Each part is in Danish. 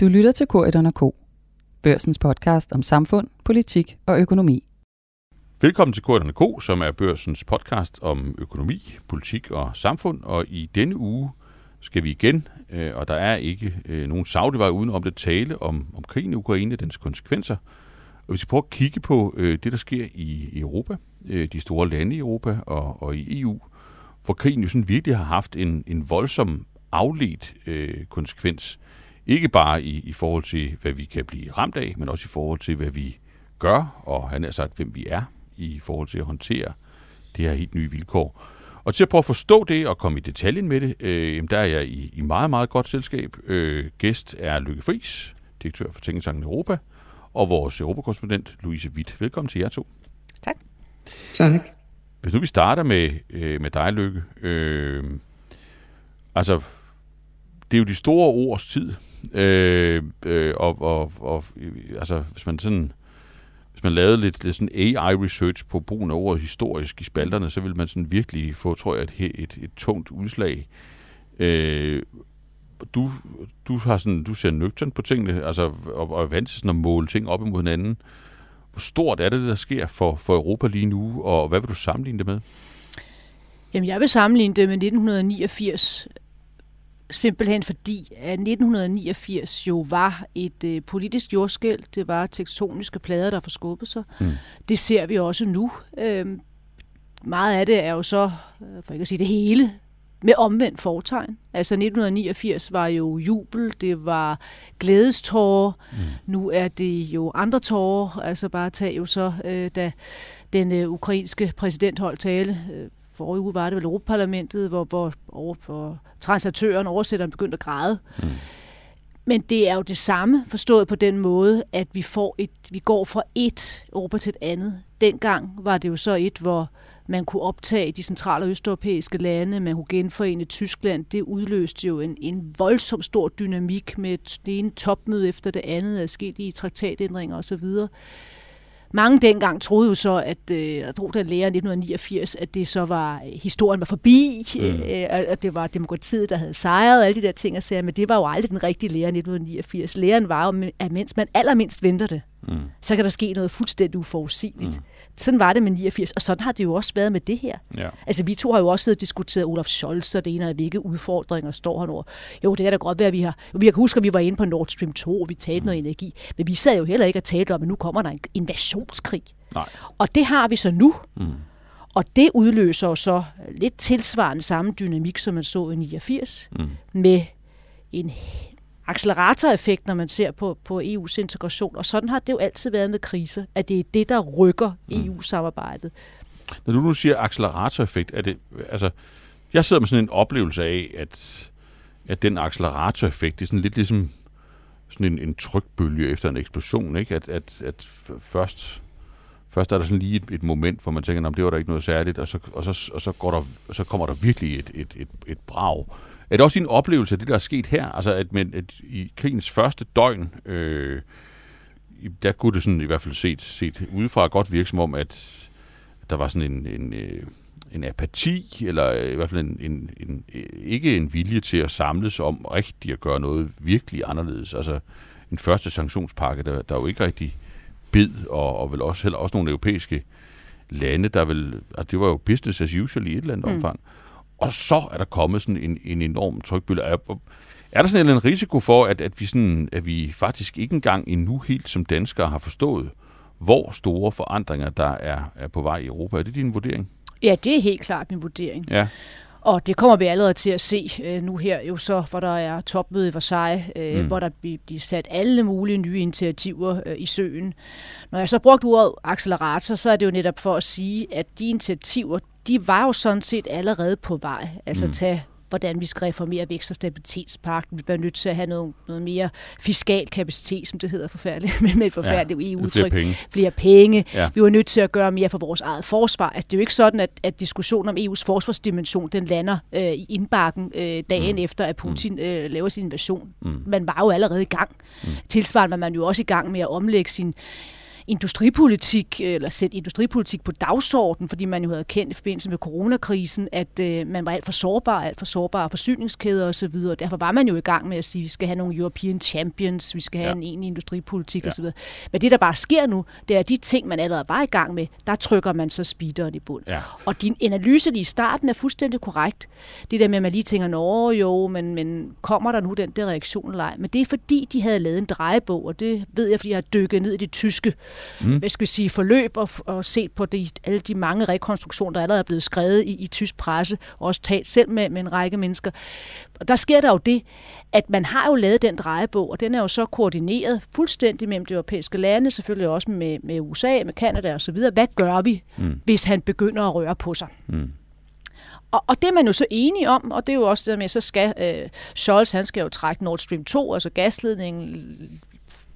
Du lytter til Korridon K. Børsens podcast om samfund, politik og økonomi. Velkommen til Korridon K, som er børsens podcast om økonomi, politik og samfund. Og i denne uge skal vi igen, øh, og der er ikke øh, nogen savlig vej udenom det, tale om, om krigen i Ukraine, dens konsekvenser. Og vi skal prøve at kigge på øh, det, der sker i Europa, øh, de store lande i Europa og, og i EU, hvor krigen jo sådan virkelig har haft en, en voldsom afledt øh, konsekvens ikke bare i, i forhold til, hvad vi kan blive ramt af, men også i forhold til, hvad vi gør, og han har sagt, hvem vi er, i forhold til at håndtere det her helt nye vilkår. Og til at prøve at forstå det og komme i detaljen med det, øh, der er jeg i, i meget, meget godt selskab. Øh, gæst er Lykke Friis, direktør for Tænketanken Europa, og vores europakorrespondent Louise Witt. Velkommen til jer to. Tak. Tak. Hvis nu vi starter med, øh, med dig, Lykke. Øh, altså, det er jo de store ords tid. Øh, øh, og, og, og altså, hvis man sådan hvis man lavede lidt, lidt sådan AI-research på brugen af ordet historisk i spalterne, så ville man sådan virkelig få, tror jeg, et, et, et tungt udslag. Øh, du, du, har sådan, du ser nøgternt på tingene, altså, og, og er vant til sådan at måle ting op imod hinanden. Hvor stort er det, der sker for, for Europa lige nu, og hvad vil du sammenligne det med? Jamen, jeg vil sammenligne det med 1989, Simpelthen fordi, at 1989 jo var et øh, politisk jordskæld. Det var tektoniske plader, der forskubbede sig. Mm. Det ser vi også nu. Øhm, meget af det er jo så, øh, for ikke at sige det hele, med omvendt fortegn. Altså 1989 var jo jubel, det var glædestårer. Mm. Nu er det jo andre tårer. Altså bare tag jo så, øh, da den øh, ukrainske præsident holdt tale øh, forrige uge var det vel Europaparlamentet, hvor, hvor, hvor, hvor translatøren, oversætteren, begyndte at græde. Mm. Men det er jo det samme forstået på den måde, at vi, får et, vi går fra et Europa til et andet. Dengang var det jo så et, hvor man kunne optage de centrale og østeuropæiske lande, man kunne genforene Tyskland. Det udløste jo en, en voldsom stor dynamik med det ene topmøde efter det andet, i traktatændringer osv. Mange dengang troede jo så, at øh, jeg tror, den lærer 1989, at det så var, øh, historien var forbi, mm. øh, at det var demokratiet, der havde sejret, alle de der ting og sager, men det var jo aldrig den rigtige lærer 1989. Læren var jo, at mens man allermindst venter det, mm. så kan der ske noget fuldstændig uforudsigeligt. Mm. Sådan var det med 89, og sådan har det jo også været med det her. Ja. Altså, vi to har jo også siddet og diskuteret Olaf Scholz og det ene af hvilke udfordringer står han over. Jo, det kan da godt være, at vi har... Jo, vi kan huske, at vi var inde på Nord Stream 2, og vi talte mm. noget energi. Men vi sad jo heller ikke og talte om, at nu kommer der en invasionskrig. Nej. Og det har vi så nu. Mm. Og det udløser jo så lidt tilsvarende samme dynamik, som man så i 89, mm. med en acceleratoreffekt, når man ser på, på EU's integration. Og sådan har det jo altid været med kriser, at det er det, der rykker mm. EU-samarbejdet. Når du nu siger acceleratoreffekt, er det, altså, jeg sidder med sådan en oplevelse af, at, at den acceleratoreffekt, det er sådan lidt ligesom sådan en, en trykbølge efter en eksplosion, ikke? At, at, at først, først er der sådan lige et, et moment, hvor man tænker, det var der ikke noget særligt, og så, og så, og så, går der, så kommer der virkelig et, et, et, et brag. Er det også din oplevelse af det, der er sket her? Altså, at, men, at i krigens første døgn, øh, der kunne det sådan i hvert fald set, set udefra godt virke som om, at der var sådan en, en, øh, en apati, eller i hvert fald en, en, en, ikke en vilje til at samles om rigtigt at gøre noget virkelig anderledes. Altså en første sanktionspakke, der, der jo ikke rigtig bed, og, og vel også, heller også nogle europæiske lande, der vil, altså det var jo business as usual i et eller andet mm. omfang. Og så er der kommet sådan en, en enorm trykbølge. Er, er der sådan en risiko for, at, at, vi sådan, at vi faktisk ikke engang endnu helt som danskere har forstået, hvor store forandringer der er, er på vej i Europa? Er det din vurdering? Ja, det er helt klart min vurdering. Ja. Og det kommer vi allerede til at se øh, nu her, jo så, hvor der er topmøde i Versailles, øh, mm. hvor der bliver sat alle mulige nye initiativer øh, i søen. Når jeg så brugt ordet accelerator, så er det jo netop for at sige, at de initiativer, de var jo sådan set allerede på vej. Altså mm. tage hvordan vi skal reformere vækst- og stabilitetspakten. Vi bliver nødt til at have noget, noget mere fiskal kapacitet, som det hedder forfærdeligt, men med et forfærdeligt ja, EU-udtryk. Flere penge. Flere penge. Ja. Vi var nødt til at gøre mere for vores eget forsvar. Altså, det er jo ikke sådan, at, at diskussionen om EU's forsvarsdimension, den lander øh, i indbakken øh, dagen mm. efter, at Putin mm. øh, laver sin invasion. Mm. Man var jo allerede i gang. Mm. Tilsvarende var man jo også i gang med at omlægge sin industripolitik, eller sætte industripolitik på dagsordenen, fordi man jo havde kendt i forbindelse med coronakrisen, at øh, man var alt for sårbar, alt for sårbare forsyningskæder osv., og derfor var man jo i gang med at sige, at vi skal have nogle European Champions, vi skal have ja. en egentlig industripolitik ja. osv. Men det, der bare sker nu, det er, at de ting, man allerede var i gang med, der trykker man så speederen i bund. Ja. Og din analyse lige i starten er fuldstændig korrekt. Det der med, at man lige tænker, nå jo, men, men kommer der nu den der reaktion eller? Men det er fordi, de havde lavet en drejebog, og det ved jeg, fordi jeg har dykket ned i det tyske mm. hvad skal vi sige, forløb og, og set på de, alle de mange rekonstruktioner, der allerede er blevet skrevet i, i tysk presse, og også talt selv med, med en række mennesker. Og der sker der jo det, at man har jo lavet den drejebog, og den er jo så koordineret fuldstændig mellem de europæiske lande, selvfølgelig også med, med USA, med Kanada osv. Hvad gør vi, mm. hvis han begynder at røre på sig? Mm. Og, og det er man jo så enige om, og det er jo også det med, så skal øh, Scholz, han skal jo trække Nord Stream 2, altså gasledningen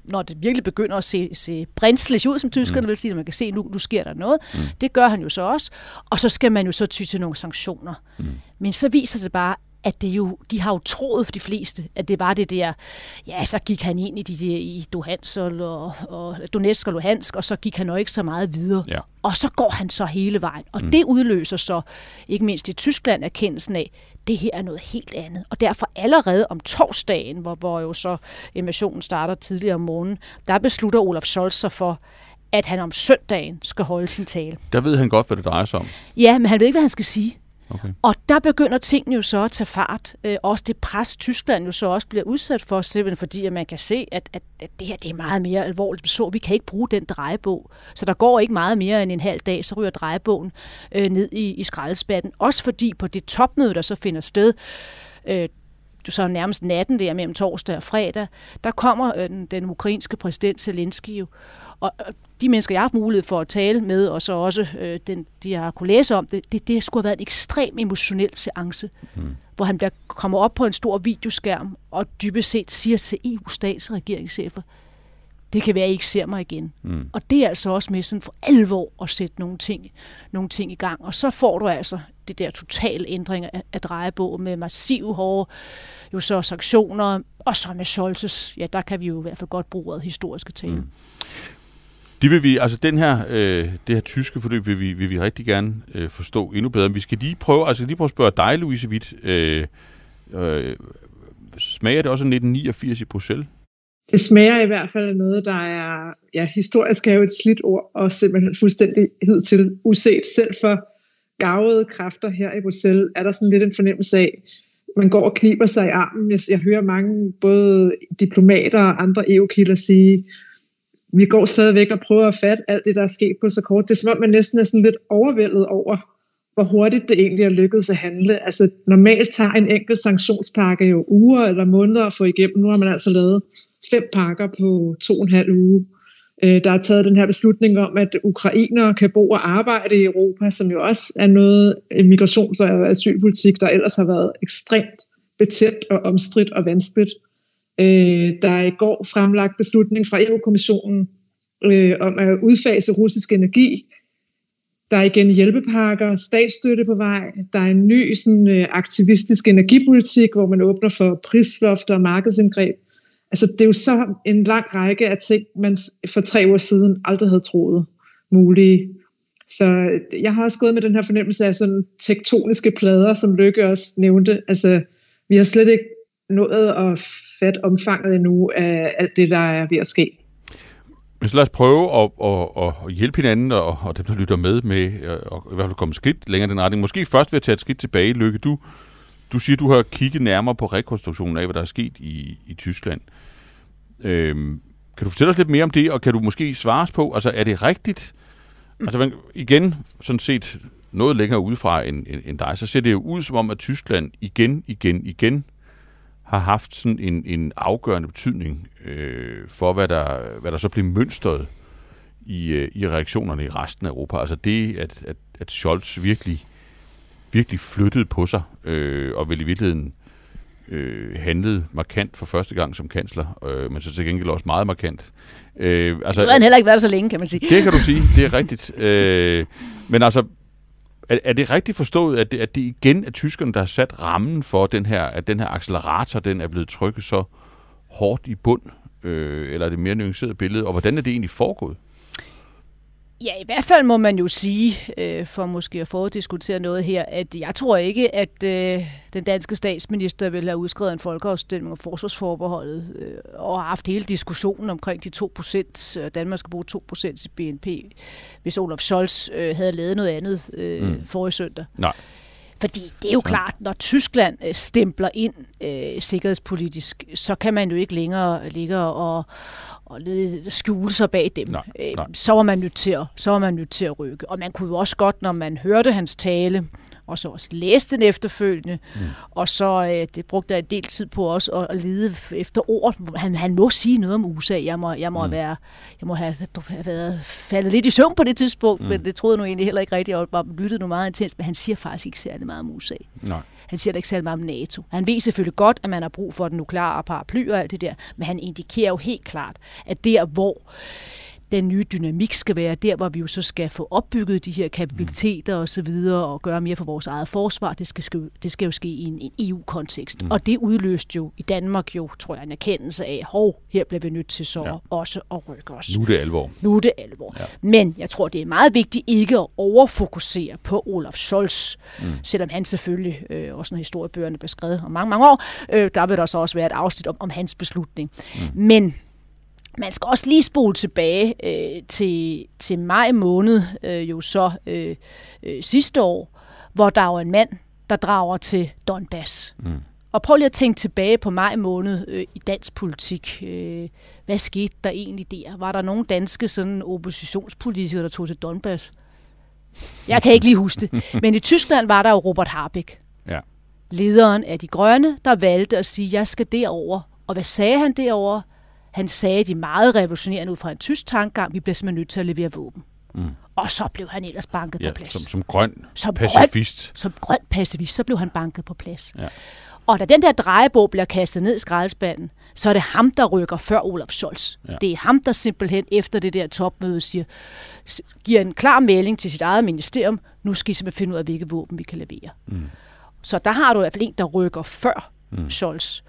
når det virkelig begynder at se, se brændsligt ud, som tyskerne mm. vil sige, at man kan se, at nu, nu sker der noget. Mm. Det gør han jo så også. Og så skal man jo så ty til nogle sanktioner. Mm. Men så viser det bare, at det jo, de har jo troet for de fleste, at det var det der, ja, så gik han ind i, de der, i Dohansk og, og Donetsk og Luhansk, og så gik han jo ikke så meget videre. Ja. Og så går han så hele vejen. Og mm. det udløser så, ikke mindst i Tyskland, erkendelsen af, det her er noget helt andet. Og derfor allerede om torsdagen, hvor, hvor jo så invasionen starter tidligere om morgenen, der beslutter Olaf Scholz sig for, at han om søndagen skal holde sin tale. Der ved han godt, hvad det drejer sig om. Ja, men han ved ikke, hvad han skal sige. Okay. Og der begynder tingene jo så at tage fart. Øh, også det pres, Tyskland jo så også bliver udsat for, simpelthen fordi at man kan se, at, at, at det her det er meget mere alvorligt. Så vi kan ikke bruge den drejebog. Så der går ikke meget mere end en halv dag, så ryger drejebogen øh, ned i, i skraldespanden. Også fordi på det topmøde, der så finder sted, øh, så nærmest natten der mellem torsdag og fredag, der kommer øh, den, den ukrainske præsident Zelensky jo, og de mennesker, jeg har haft mulighed for at tale med, og så også øh, den, de har kunne læse om det, det, det skulle have været en ekstrem emotionel seance, mm. hvor han bliver, kommer op på en stor videoskærm og dybest set siger til EU-stats- og regeringschefer, det kan være, at I ikke ser mig igen. Mm. Og det er altså også med sådan for alvor at sætte nogle ting, nogle ting i gang. Og så får du altså det der totale ændringer af, af drejebog med massive hårde jo så sanktioner, og så med Scholzes, ja, der kan vi jo i hvert fald godt bruge ordet historiske tale. Mm. Det vil vi, altså den her, øh, det her tyske forløb vil vi, vil vi rigtig gerne øh, forstå endnu bedre. Vi skal lige prøve, altså lige prøve at spørge dig, Louise Witt. Øh, øh, smager det også 1989 i Bruxelles? Det smager i hvert fald af noget, der er, ja, historisk er jo et slidt ord, og simpelthen fuldstændig til uset. Selv for gavede kræfter her i Bruxelles er der sådan lidt en fornemmelse af, man går og kniber sig i armen. Jeg, jeg hører mange, både diplomater og andre EU-kilder sige, vi går stadigvæk og prøver at fatte alt det, der er sket på så kort. Det er som om, man næsten er sådan lidt overvældet over, hvor hurtigt det egentlig er lykkedes at handle. Altså normalt tager en enkelt sanktionspakke jo uger eller måneder at få igennem. Nu har man altså lavet fem pakker på to og en halv uge. Øh, der er taget den her beslutning om, at ukrainere kan bo og arbejde i Europa, som jo også er noget migrations- og asylpolitik, der ellers har været ekstremt betændt og omstridt og vanskeligt. Øh, der er i går fremlagt beslutning fra EU-kommissionen øh, om at udfase russisk energi. Der er igen hjælpepakker, statsstøtte på vej. Der er en ny sådan, øh, aktivistisk energipolitik, hvor man åbner for prislofter og markedsindgreb. Altså, det er jo så en lang række af ting, man for tre år siden aldrig havde troet mulige. Så øh, jeg har også gået med den her fornemmelse af sådan tektoniske plader, som Lykke også nævnte. Altså, vi har slet ikke nået at fatte omfanget endnu af alt det, der er ved at ske. Men så lad os prøve at, at, at hjælpe hinanden og, og dem, der lytter med, med at, at i hvert fald komme skridt længere den retning. Måske først ved at tage et skridt tilbage, Lykke. Du, du siger, du har kigget nærmere på rekonstruktionen af, hvad der er sket i, i Tyskland. Øhm, kan du fortælle os lidt mere om det, og kan du måske svare os på, altså er det rigtigt? Altså igen, sådan set noget længere udefra end, end, end dig, så ser det jo ud som om, at Tyskland igen, igen, igen har haft sådan en, en afgørende betydning øh, for, hvad der, hvad der så bliver mønstret i, øh, i reaktionerne i resten af Europa. Altså det, at, at, at Scholz virkelig, virkelig flyttede på sig, øh, og vel i virkeligheden øh, handlede markant for første gang som kansler, øh, men så til gengæld også meget markant. Øh, altså, det har han heller ikke været så længe, kan man sige. Det kan du sige, det er rigtigt. Øh, men altså, er, er det rigtigt forstået, at det, at det igen er tyskerne, der har sat rammen for den her, at den her accelerator, den er blevet trykket så hårdt i bund? Øh, eller er det mere nuanceret billede? Og hvordan er det egentlig foregået? Ja, i hvert fald må man jo sige, øh, for måske at foruddiskutere noget her, at jeg tror ikke, at øh, den danske statsminister vil have udskrevet en folkeafstemning om forsvarsforbeholdet øh, og har haft hele diskussionen omkring de 2 procent, Danmark skal bruge 2 procent i BNP, hvis Olaf Scholz øh, havde lavet noget andet øh, mm. forrige søndag. Nej. Fordi det er jo klart, når Tyskland øh, stempler ind øh, sikkerhedspolitisk, så kan man jo ikke længere ligge og, og skjule sig bag dem. Nej, øh, nej. Så var man nødt til at, så var man nødt til at rykke. Og man kunne jo også godt, når man hørte hans tale, og så også læste den efterfølgende, mm. og så øh, det brugte jeg en del tid på også at, at lede efter ord. Han, han må sige noget om USA. Jeg må, jeg må, mm. være, jeg må have, have været faldet lidt i søvn på det tidspunkt, mm. men det troede jeg nu egentlig heller ikke rigtigt, og bare lyttede nu meget intens, men han siger faktisk ikke særlig meget om USA. Nej. Han siger ikke særlig meget om NATO. Han ved selvfølgelig godt, at man har brug for den nukleare paraply og alt det der, men han indikerer jo helt klart, at der hvor den nye dynamik skal være der, hvor vi jo så skal få opbygget de her kapabiliteter og så videre og gøre mere for vores eget forsvar. Det skal, det skal jo ske i en, en EU-kontekst. Mm. Og det udløste jo i Danmark jo, tror jeg, en erkendelse af, hov, her bliver vi nødt til så ja. også at rykke os. Nu er det alvor. Nu er det alvor. Ja. Men jeg tror, det er meget vigtigt ikke at overfokusere på Olaf Scholz, mm. selvom han selvfølgelig, øh, også når historiebøgerne bliver skrevet om mange, mange år, øh, der vil der så også være et afsnit om, om hans beslutning. Mm. Men man skal også lige spole tilbage øh, til, til maj måned, øh, jo så øh, øh, sidste år, hvor der var en mand, der drager til Donbass. Mm. Og prøv lige at tænke tilbage på maj måned øh, i dansk politik. Øh, hvad skete der egentlig der? Var der nogen danske sådan, oppositionspolitikere, der tog til Donbass? Jeg kan ikke lige huske det. Men i Tyskland var der jo Robert Habeck. Ja. Lederen af de grønne, der valgte at sige, jeg skal derover. Og hvad sagde han derover? Han sagde de meget revolutionerende ud fra en tysk tankegang, vi bliver simpelthen nødt til at levere våben. Mm. Og så blev han ellers banket ja, på plads. Som, som grøn som pacifist. Grøn, som grøn pacifist, så blev han banket på plads. Ja. Og da den der drejebog bliver kastet ned i skraldespanden, så er det ham, der rykker før Olaf Scholz. Ja. Det er ham, der simpelthen efter det der topmøde siger, giver en klar melding til sit eget ministerium, nu skal I simpelthen finde ud af, hvilke våben vi kan levere. Mm. Så der har du i hvert fald en, der rykker før mm. Scholz.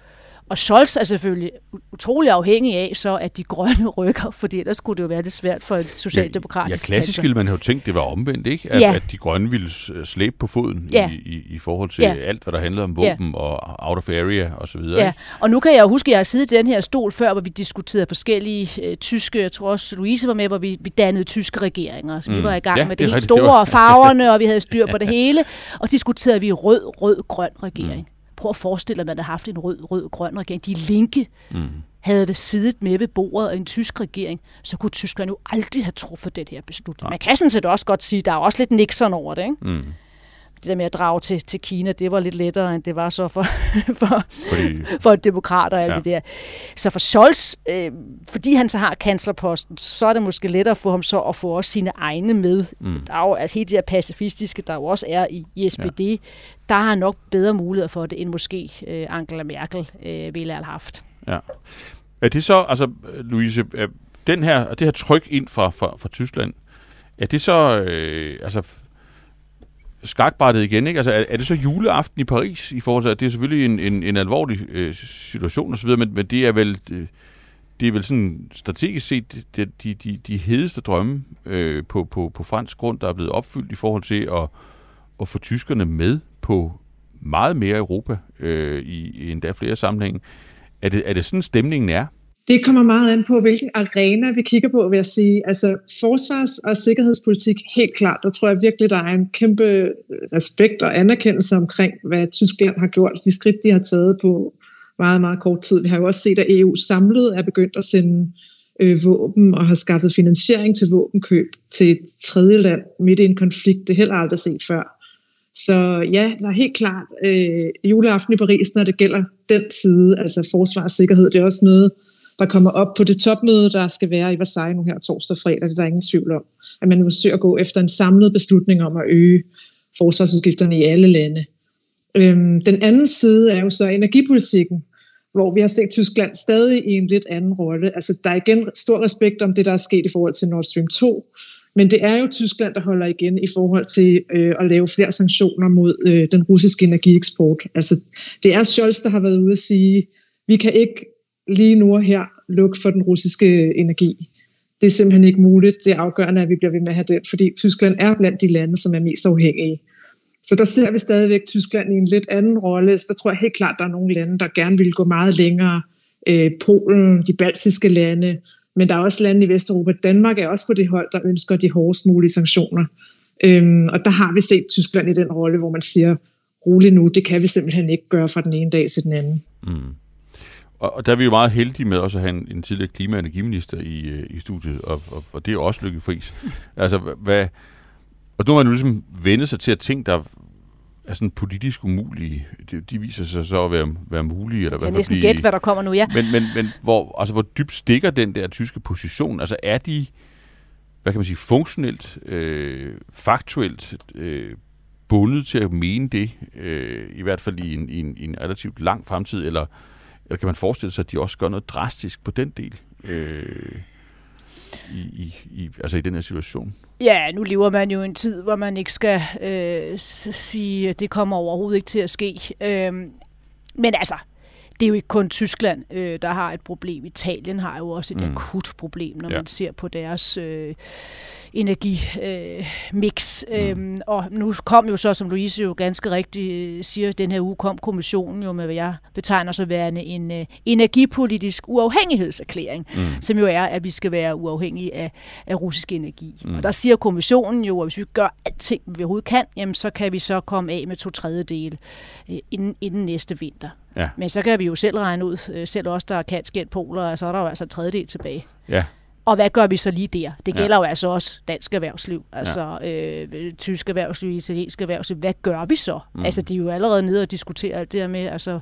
Og Scholz er selvfølgelig utrolig afhængig af, så at de grønne rykker, fordi ellers skulle det jo være det svært for en socialdemokratisk Ja, ja klassisk ville man have tænkt, det var omvendt, ikke? At, ja. at de grønne ville slæbe på foden ja. i, i, i forhold til ja. alt, hvad der handlede om våben ja. og out of area og så videre. Ja, og nu kan jeg jo huske, at jeg har siddet i den her stol før, hvor vi diskuterede forskellige øh, tyske, jeg tror også Louise var med, hvor vi, vi dannede tyske regeringer. Så mm. vi var i gang ja, med det, det helt store, og farverne, og vi havde styr på det hele, og diskuterede vi rød, rød, grøn regering. Mm. Prøv at forestille dig, at man havde haft en rød, rød, grøn regering. De linke mm. havde siddet med ved bordet af en tysk regering, så kunne Tyskland jo aldrig have truffet den her beslutning. Man kan sådan set også godt sige, at der er også lidt Nixon over det, ikke? Mm det der med at drage til, til Kina, det var lidt lettere, end det var så for, for, fordi, for demokrater og alt ja. det der. Så for Scholz, øh, fordi han så har kanslerposten, så er det måske lettere for ham så at få også sine egne med. Mm. Der er jo altså helt de her pacifistiske, der jo også er i, i SPD, ja. der har han nok bedre muligheder for det, end måske øh, Angela Merkel øh, ville have haft. Ja. Er det så, altså Louise, den her, det her tryk ind fra, fra, fra Tyskland, er det så, øh, altså skakbrættet igen, ikke? Altså, er, er det så juleaften i Paris i forhold til, at det er selvfølgelig en, en, en alvorlig øh, situation osv., men, men det er vel... Øh, det er vel sådan strategisk set de, de, de, de hedeste drømme øh, på, på, på fransk grund, der er blevet opfyldt i forhold til at, at få tyskerne med på meget mere Europa øh, i, i endda flere sammenhænge. Er det, er det sådan stemningen er? Det kommer meget an på, hvilken arena vi kigger på, vil jeg sige. Altså forsvars- og sikkerhedspolitik, helt klart, der tror jeg virkelig, der er en kæmpe øh, respekt og anerkendelse omkring, hvad Tyskland har gjort, de skridt, de har taget på meget, meget kort tid. Vi har jo også set, at EU samlet er begyndt at sende øh, våben og har skaffet finansiering til våbenkøb til et tredje land midt i en konflikt. Det heller aldrig set før. Så ja, der er helt klart øh, juleaften i Paris, når det gælder den side, altså forsvar og sikkerhed. Det er også noget, der kommer op på det topmøde, der skal være i Versailles nu her torsdag og fredag. Det er der ingen tvivl om. At man vil søge at gå efter en samlet beslutning om at øge forsvarsudgifterne i alle lande. Øhm, den anden side er jo så energipolitikken, hvor vi har set Tyskland stadig i en lidt anden rolle. Altså, der er igen stor respekt om det, der er sket i forhold til Nord Stream 2, men det er jo Tyskland, der holder igen i forhold til øh, at lave flere sanktioner mod øh, den russiske energieksport. Altså, det er Scholz, der har været ude at sige, vi kan ikke lige nu og her lukke for den russiske energi. det er simpelthen ikke muligt. Det er afgørende, at vi bliver ved med at have den, fordi Tyskland er blandt de lande, som er mest afhængige. Så der ser vi stadigvæk Tyskland i en lidt anden rolle. Så der tror jeg helt klart, at der er nogle lande, der gerne vil gå meget længere. Øh, Polen, de baltiske lande, men der er også lande i Vesteuropa. Danmark er også på det hold, der ønsker de hårdest mulige sanktioner. Øhm, og der har vi set Tyskland i den rolle, hvor man siger, rolig nu, det kan vi simpelthen ikke gøre fra den ene dag til den anden. Mm. Og, og der er vi jo meget heldige med også at have en, en tidligere klima- og energiminister i, øh, i studiet, og, og, og det er også Lykke Friis. altså, hvad, og nu har man jo ligesom vendt sig til at ting, der er sådan politisk umulige, de, de viser sig så at være, være mulige. Eller jeg kan næsten gætte, hvad der kommer nu, ja. Men, men, men hvor, altså, hvor dybt stikker den der tyske position? Altså er de, hvad kan man sige, funktionelt, øh, faktuelt øh, bundet til at mene det, øh, i hvert fald i en, i, en, i en relativt lang fremtid, eller, eller kan man forestille sig, at de også gør noget drastisk på den del? Øh, i, i, i, altså i den her situation? Ja, nu lever man jo en tid, hvor man ikke skal øh, sige, at det kommer overhovedet ikke til at ske. Øh, men altså, det er jo ikke kun Tyskland, øh, der har et problem. Italien har jo også et mm. akut problem, når ja. man ser på deres øh, energimix. Øh, mm. øhm, og nu kom jo så, som Louise jo ganske rigtigt øh, siger, den her uge kom kommissionen jo med, hvad jeg betegner så værende en øh, energipolitisk uafhængighedserklæring, mm. som jo er, at vi skal være uafhængige af, af russisk energi. Mm. Og der siger kommissionen jo, at hvis vi gør alting, vi overhovedet kan, jamen så kan vi så komme af med to tredjedele øh, inden, inden næste vinter. Ja. Men så kan vi jo selv regne ud, øh, selv os, der kan skært poler, så er der jo altså en tredjedel tilbage. Ja. Og hvad gør vi så lige der? Det gælder ja. jo altså også dansk erhvervsliv, altså ja. øh, tysk erhvervsliv, italiensk erhvervsliv. Hvad gør vi så? Mm. Altså, de er jo allerede nede og diskutere alt det her med, altså,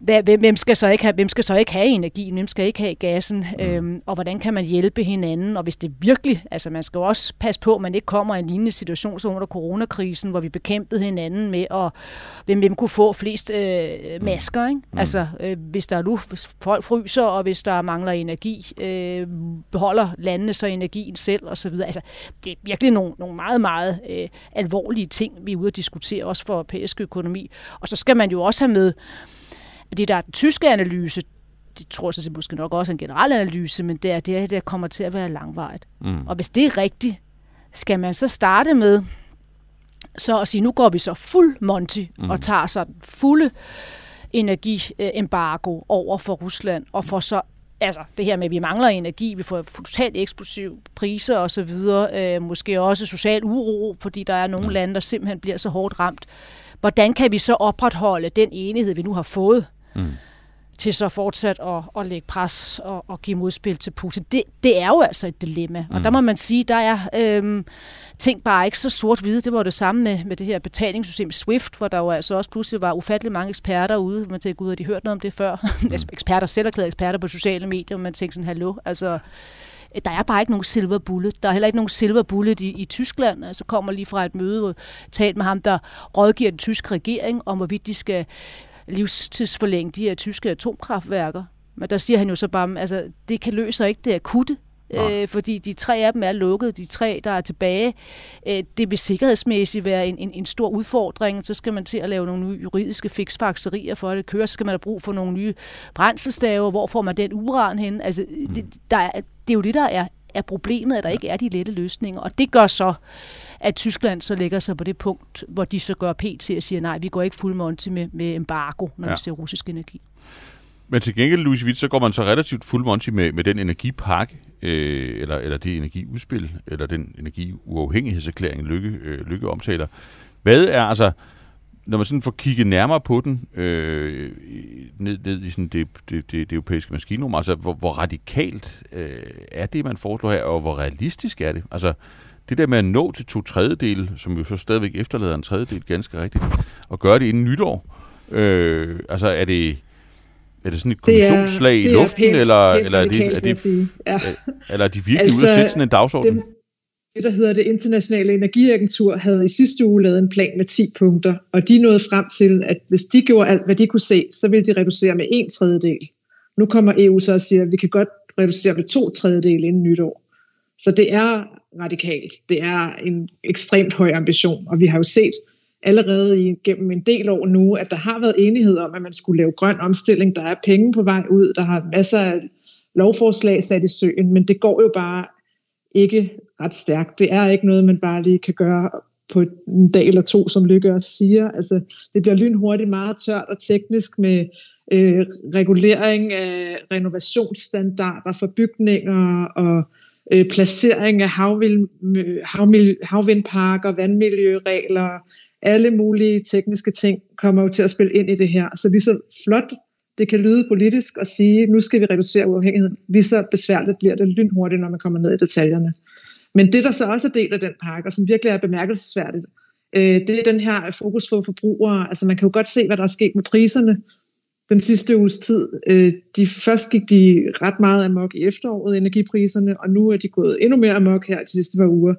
hvem skal, så ikke have, hvem skal så ikke have energien, hvem skal ikke have gassen, mm. øhm, og hvordan kan man hjælpe hinanden, og hvis det virkelig, altså man skal jo også passe på, at man ikke kommer i en lignende situation som under coronakrisen, hvor vi bekæmpede hinanden med, at hvem, hvem kunne få flest øh, mm. masker, ikke? Mm. altså øh, hvis der nu folk fryser, og hvis der mangler energi, øh, beholder landene så energien selv, og så videre. Altså, det er virkelig nogle, nogle meget, meget øh, alvorlige ting, vi er ude at diskutere, også for europæisk økonomi, og så skal man jo også have med, det der er den tyske analyse, det tror jeg måske nok også en generel analyse, men det er det, der kommer til at være langvejt. Mm. Og hvis det er rigtigt, skal man så starte med så at sige, nu går vi så fuld Monty mm. og tager så den fulde energiembargo over for Rusland, og får så altså det her med, at vi mangler energi, vi får totalt eksplosiv priser og så videre, øh, måske også social uro, fordi der er nogle mm. lande, der simpelthen bliver så hårdt ramt. Hvordan kan vi så opretholde den enighed, vi nu har fået? Mm. til så fortsat at, at lægge pres og, og give modspil til Putin. Det, det er jo altså et dilemma, og mm. der må man sige, der er øhm, ting bare ikke så sort-hvide. Det var det samme med, med det her betalingssystem SWIFT, hvor der jo altså også pludselig var ufattelig mange eksperter ude. Man tænkte, gud, har de hørt noget om det før? Mm. Eksperter, selv erklærede eksperter på sociale medier, og man tænkte sådan, hallo, altså der er bare ikke nogen silver bullet. Der er heller ikke nogen silver bullet i, i Tyskland. Altså kommer lige fra et møde, hvor talt med ham, der rådgiver den tyske regering om, hvorvidt de skal livstidsforlænge de her tyske atomkraftværker. Men der siger han jo så bare, altså det kan løse ikke det akutte, øh, fordi de tre af dem er lukket, de tre, der er tilbage. Øh, det vil sikkerhedsmæssigt være en, en, en stor udfordring, så skal man til at lave nogle nye juridiske fiksfakserier for det kører, skal man have brug for nogle nye brændselstaver, hvor får man den uran hen? Altså, mm. det, der er, det er jo det, der er, er problemet, at der ikke er de lette løsninger, og det gør så, at Tyskland så lægger sig på det punkt, hvor de så gør PT og siger, nej, vi går ikke fuld monty med, med embargo, når ja. vi ser russisk energi. Men til gengæld, Louise Witt, så går man så relativt fuld monty med, med den energipakke, øh, eller, eller det energiudspil, eller den energiuafhængighedserklæring, Lykke, øh, Lykke omtaler. Hvad er altså, når man sådan får kigget nærmere på den, øh, ned, ned i sådan det, det, det, det europæiske maskinrum, altså hvor, hvor radikalt øh, er det, man foreslår her, og hvor realistisk er det? Altså, det der med at nå til to tredjedel, som jo så stadigvæk efterlader en tredjedel ganske rigtigt, og gøre det inden nytår, øh, altså er det, er det sådan et kommissionsslag i luften, pænt, eller, pænt eller, er det, er det, ja. eller er de virkelig altså, ude at sætte sådan en dagsorden? Det, det, der hedder det internationale energiagentur, havde i sidste uge lavet en plan med 10 punkter, og de nåede frem til, at hvis de gjorde alt, hvad de kunne se, så ville de reducere med en tredjedel. Nu kommer EU så og siger, at vi kan godt reducere med to tredjedel inden nytår. Så det er radikalt. Det er en ekstremt høj ambition, og vi har jo set allerede gennem en del år nu, at der har været enighed om, at man skulle lave grøn omstilling. Der er penge på vej ud, der har masser af lovforslag sat i søen, men det går jo bare ikke ret stærkt. Det er ikke noget, man bare lige kan gøre på en dag eller to, som Lykke også siger. Altså, det bliver lynhurtigt meget tørt og teknisk med øh, regulering af renovationsstandarder for bygninger og øh, placering af havvind, øh, havmiljø, havvindparker, vandmiljøregler, alle mulige tekniske ting kommer jo til at spille ind i det her. Så lige så flot det kan lyde politisk at sige, nu skal vi reducere uafhængigheden, lige så besværligt bliver det lynhurtigt, når man kommer ned i detaljerne. Men det, der så også er del af den pakke, og som virkelig er bemærkelsesværdigt, øh, det er den her fokus på forbrugere. Altså man kan jo godt se, hvad der er sket med priserne den sidste uges tid. Øh, de, først gik de ret meget amok i efteråret, energipriserne, og nu er de gået endnu mere amok her de sidste par uger.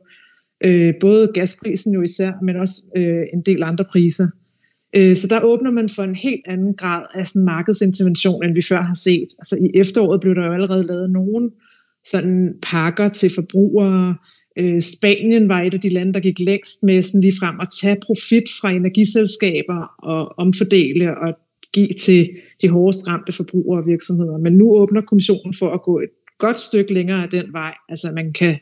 Øh, både gasprisen jo især, men også øh, en del andre priser. Øh, så der åbner man for en helt anden grad af sådan markedsintervention, end vi før har set. Altså i efteråret blev der jo allerede lavet nogle sådan pakker til forbrugere. Øh, Spanien var et af de lande, der gik længst med sådan lige frem at tage profit fra energiselskaber og omfordele og give til de hårdest ramte forbrugere og virksomheder. Men nu åbner kommissionen for at gå et godt stykke længere af den vej. Altså man kan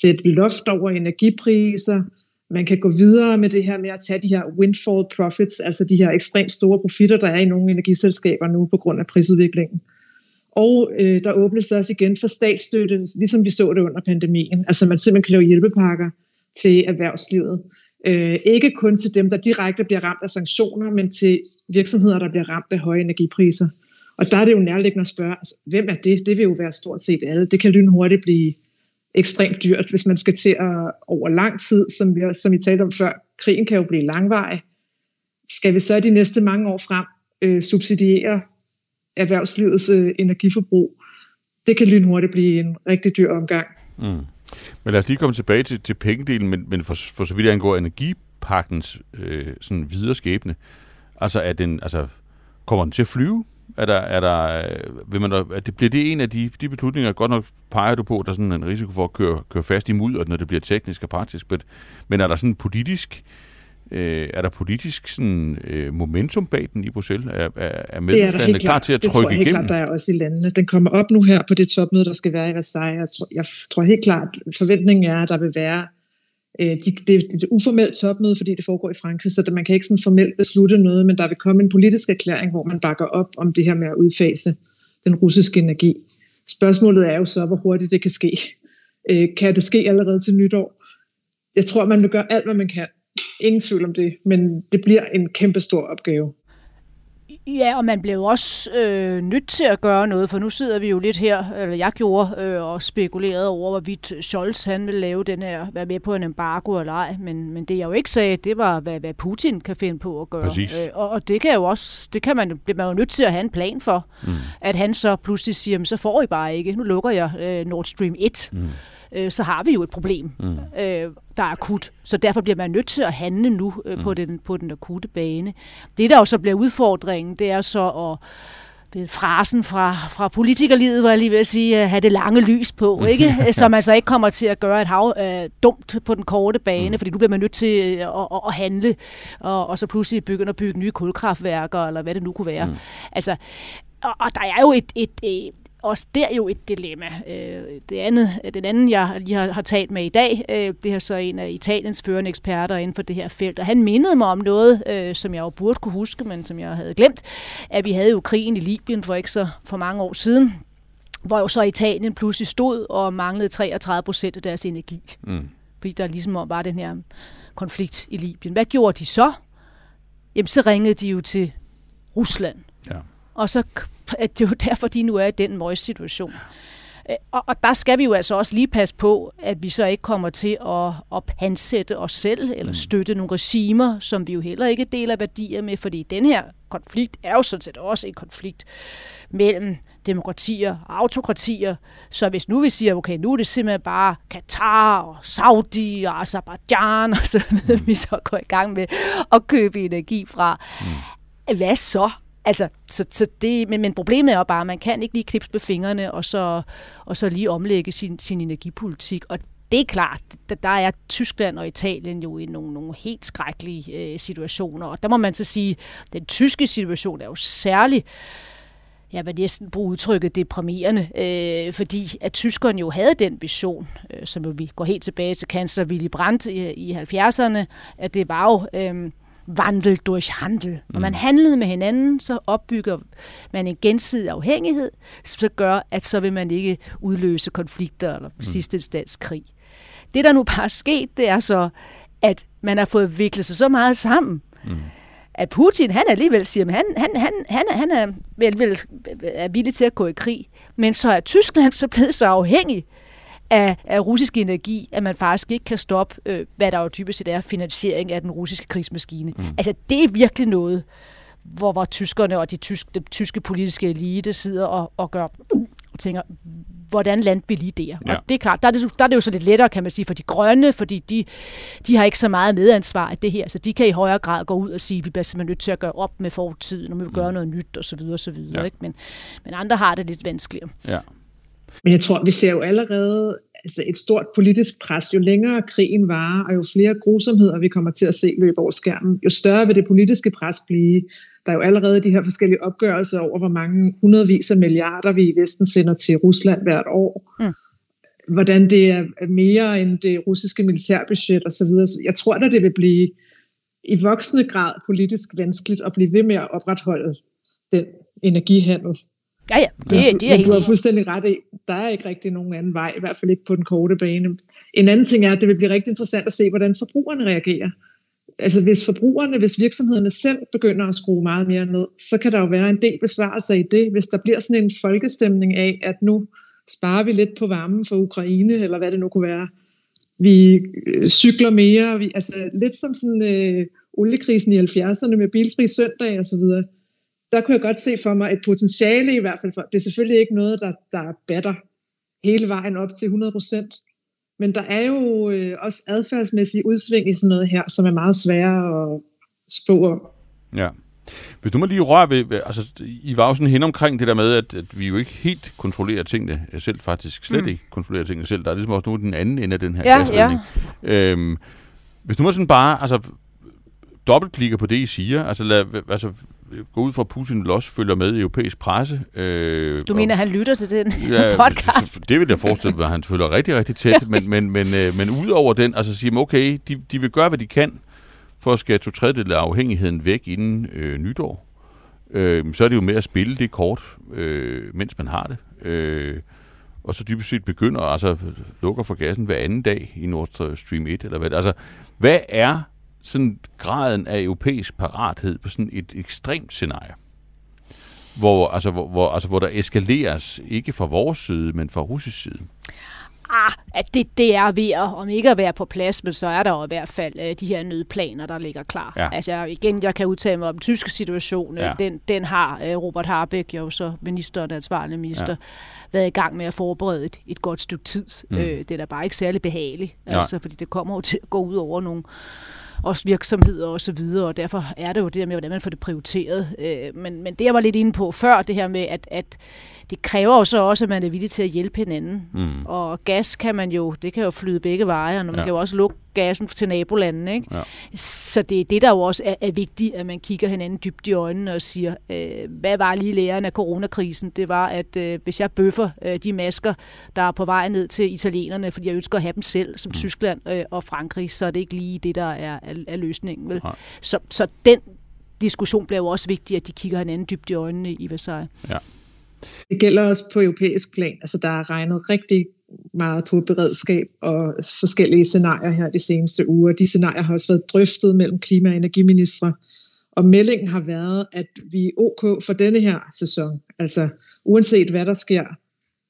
sætte loft over energipriser, man kan gå videre med det her med at tage de her windfall profits, altså de her ekstremt store profitter, der er i nogle energiselskaber nu på grund af prisudviklingen. Og øh, der åbnes også igen for statsstøtte, ligesom vi så det under pandemien. Altså man simpelthen kan lave hjælpepakker til erhvervslivet. Øh, ikke kun til dem, der direkte bliver ramt af sanktioner, men til virksomheder, der bliver ramt af høje energipriser. Og der er det jo nærliggende at spørge, altså, hvem er det? Det vil jo være stort set alle. Det kan lynhurtigt blive ekstremt dyrt, hvis man skal til at over lang tid, som, vi, som vi talte om før, krigen kan jo blive langvarig. Skal vi så de næste mange år frem øh, subsidiere erhvervslivets øh, energiforbrug? Det kan lynhurtigt blive en rigtig dyr omgang. Mm. Men lad os lige komme tilbage til, til pengedelen, men, men for, for så vidt angår energipakkens øh, sådan videre skæbne, altså, er den, altså kommer den til at flyve? Er der, er der, øh, vil man, er det, bliver det en af de, de beslutninger, godt nok peger du på, der er sådan en risiko for at køre, køre fast i mudder, når det bliver teknisk og praktisk, men, men er der sådan politisk, øh, er der politisk sådan, øh, momentum bag den i Bruxelles? Er, er, er medlemslandene klar til at trykke igennem? Det tror jeg helt klart, der er også i landene. Den kommer op nu her på det topmøde, der skal være i Versailles. Jeg tror, jeg tror helt klart, forventningen er, at der vil være Øh, de, det, det er et uformelt topmøde, fordi det foregår i Frankrig, så man kan ikke sådan formelt beslutte noget, men der vil komme en politisk erklæring, hvor man bakker op om det her med at udfase den russiske energi. Spørgsmålet er jo så, hvor hurtigt det kan ske. Øh, kan det ske allerede til nytår? Jeg tror, man vil gøre alt, hvad man kan. Ingen tvivl om det, men det bliver en kæmpe stor opgave. Ja, og man blev også øh, nødt til at gøre noget, for nu sidder vi jo lidt her, eller jeg gjorde, øh, og spekulerede over, hvorvidt Scholz han ville lave den her, være med på en embargo eller ej, men, men det jeg jo ikke sagde, det var, hvad, hvad Putin kan finde på at gøre. Præcis. Øh, og, og det kan jo også, det kan man, bliver man jo nødt til at have en plan for, mm. at han så pludselig siger, så får I bare ikke, nu lukker jeg øh, Nord Stream 1. Mm øh, så har vi jo et problem, mm. øh, der er akut. Så derfor bliver man nødt til at handle nu øh, mm. på, den, på den akutte bane. Det, der jo så bliver udfordringen, det er så at det er frasen fra, fra politikerlivet, var jeg lige ved at sige, at have det lange lys på, ikke? så man så ikke kommer til at gøre et hav øh, dumt på den korte bane, mm. fordi nu bliver man nødt til øh, at, at, at handle, og, og så pludselig begynde at bygge nye kulkraftværker, eller hvad det nu kunne være. Mm. Altså, og, og der er jo et, et, et, også der jo et dilemma. Øh, det andet, den anden, jeg lige har, har talt med i dag, øh, det er så en af Italiens førende eksperter inden for det her felt, og han mindede mig om noget, øh, som jeg jo burde kunne huske, men som jeg havde glemt, at vi havde jo krigen i Libyen for ikke så for mange år siden, hvor jo så Italien pludselig stod og manglede 33 procent af deres energi. Mm. Fordi der ligesom var den her konflikt i Libyen. Hvad gjorde de så? Jamen, så ringede de jo til Rusland. Ja. Og så at det er jo derfor, de nu er i den møjs situation. Øh, og, og der skal vi jo altså også lige passe på, at vi så ikke kommer til at, at pansætte os selv, eller mm. støtte nogle regimer, som vi jo heller ikke deler værdier med, fordi den her konflikt er jo sådan set også en konflikt mellem demokratier og autokratier. Så hvis nu vi siger, okay, nu er det simpelthen bare Katar og Saudi og Azerbaijan og så videre, vi så går i gang med at købe energi fra. Mm. Hvad så? Altså, så, så det, men, men problemet er jo bare, at man kan ikke lige knipse med fingrene, og så, og så lige omlægge sin, sin energipolitik. Og det er klart, der er Tyskland og Italien jo i nogle, nogle helt skrækkelige øh, situationer. Og der må man så sige, at den tyske situation er jo særlig jeg vil næsten bruge udtrykket deprimerende, øh, fordi at tyskerne jo havde den vision, øh, som vi går helt tilbage til kansler Willy Brandt i, i 70'erne, at det var jo øh, vandel durch handel. Når man mm. handlede med hinanden, så opbygger man en gensidig afhængighed, som gør, at så vil man ikke udløse konflikter eller mm. sidste instans krig. Det, der nu bare er sket, det er så, at man har fået viklet sig så meget sammen, mm at Putin, han alligevel siger, at han, han, han, han, han er, vel, vel, er villig til at gå i krig. Men så er Tyskland så blevet så afhængig af, af russisk energi, at man faktisk ikke kan stoppe, øh, hvad der jo typisk set er finansiering af den russiske krigsmaskine. Mm. Altså, det er virkelig noget, hvor, hvor tyskerne og de tyske, de tyske politiske elite sidder og, og gør og tænker, hvordan landte vi lige der? Ja. Og det er klart, der er det, der er det jo så lidt lettere, kan man sige, for de grønne, fordi de, de har ikke så meget medansvar af det her, så de kan i højere grad gå ud og sige, vi bliver simpelthen nødt til at gøre op med fortiden, og vi vil gøre mm. noget nyt, og så videre, og så videre. Ja. Ikke? Men, men andre har det lidt vanskeligere. Ja. Men jeg tror, vi ser jo allerede altså et stort politisk pres. Jo længere krigen varer, og jo flere grusomheder vi kommer til at se løbe over skærmen, jo større vil det politiske pres blive. Der er jo allerede de her forskellige opgørelser over, hvor mange hundredvis af milliarder vi i Vesten sender til Rusland hvert år. Mm. Hvordan det er mere end det russiske militærbudget osv. Jeg tror da, det vil blive i voksende grad politisk vanskeligt at blive ved med at opretholde den energihandel. Ja, ja, det, ja. det er Men du har fuldstændig ret i, der er ikke rigtig nogen anden vej, i hvert fald ikke på den korte bane. En anden ting er, at det vil blive rigtig interessant at se, hvordan forbrugerne reagerer. Altså hvis forbrugerne, hvis virksomhederne selv begynder at skrue meget mere ned, så kan der jo være en del besvarelser i det, hvis der bliver sådan en folkestemning af, at nu sparer vi lidt på varmen for Ukraine, eller hvad det nu kunne være. Vi øh, cykler mere, vi, altså lidt som sådan øh, oliekrisen i 70'erne med bilfri søndag og så videre der kunne jeg godt se for mig et potentiale i hvert fald for, det er selvfølgelig ikke noget, der, der batter hele vejen op til 100%, men der er jo øh, også adfærdsmæssige udsving i sådan noget her, som er meget svære at spå om. Ja. Hvis du må lige røre ved, altså I var jo sådan hen omkring det der med, at, at vi jo ikke helt kontrollerer tingene selv, faktisk slet mm. ikke kontrollerer tingene selv. Der er ligesom også nu den anden ende af den her ja. Ja. Øhm, hvis du må sådan bare, altså dobbeltklikker på det, I siger, altså, lad, altså gå ud fra, at Putin vil også følger med i europæisk presse. Øh, du mener, og, han lytter til den ja, podcast? Det vil jeg forestille mig, at han følger rigtig, rigtig tæt. Men, men, men, øh, men ud over den, altså siger man, okay, de, de vil gøre, hvad de kan for at skære to tredjedel af afhængigheden væk inden øh, nytår. Øh, så er det jo med at spille det kort, øh, mens man har det. Øh, og så dybest set begynder, altså lukker for gassen hver anden dag i Nord Stream 1, eller hvad Altså, hvad er sådan graden af europæisk parathed på sådan et ekstremt scenarie, hvor, altså, hvor, hvor, altså, hvor der eskaleres ikke fra vores side, men fra russisk side? Ah, at det, det er ved at, om ikke at være på plads, men så er der jo i hvert fald øh, de her nødplaner, der ligger klar. Ja. Altså igen, jeg kan udtale mig om den tyske situation. Øh, ja. Den, den har øh, Robert Harbeck, jo så ministeren, ansvarlig minister, ja. været i gang med at forberede et, et godt stykke tid. Mm. Øh, det er da bare ikke særlig behageligt, altså, fordi det kommer jo til at gå ud over nogle også virksomheder og så videre, og derfor er det jo det der med, hvordan man får det prioriteret. Øh, men, men det, jeg var lidt inde på før, det her med, at, at det kræver jo så også, at man er villig til at hjælpe hinanden. Mm. Og gas kan man jo, det kan jo flyde begge veje, og man ja. kan jo også lukke gassen til nabolandene. Ikke? Ja. Så det er det, der jo også er, er vigtigt, at man kigger hinanden dybt i øjnene og siger, øh, hvad var lige læren af coronakrisen? Det var, at øh, hvis jeg bøffer øh, de masker, der er på vej ned til italienerne, fordi jeg ønsker at have dem selv, som mm. Tyskland øh, og Frankrig, så er det ikke lige det, der er, er, er løsningen. Vel? Så, så den diskussion bliver jo også vigtig, at de kigger hinanden dybt i øjnene i Versailles. Ja. Det gælder også på europæisk plan. Altså, der er regnet rigtig meget på beredskab og forskellige scenarier her de seneste uger. De scenarier har også været drøftet mellem klima- og energiministre. Og meldingen har været, at vi er ok for denne her sæson. Altså uanset hvad der sker,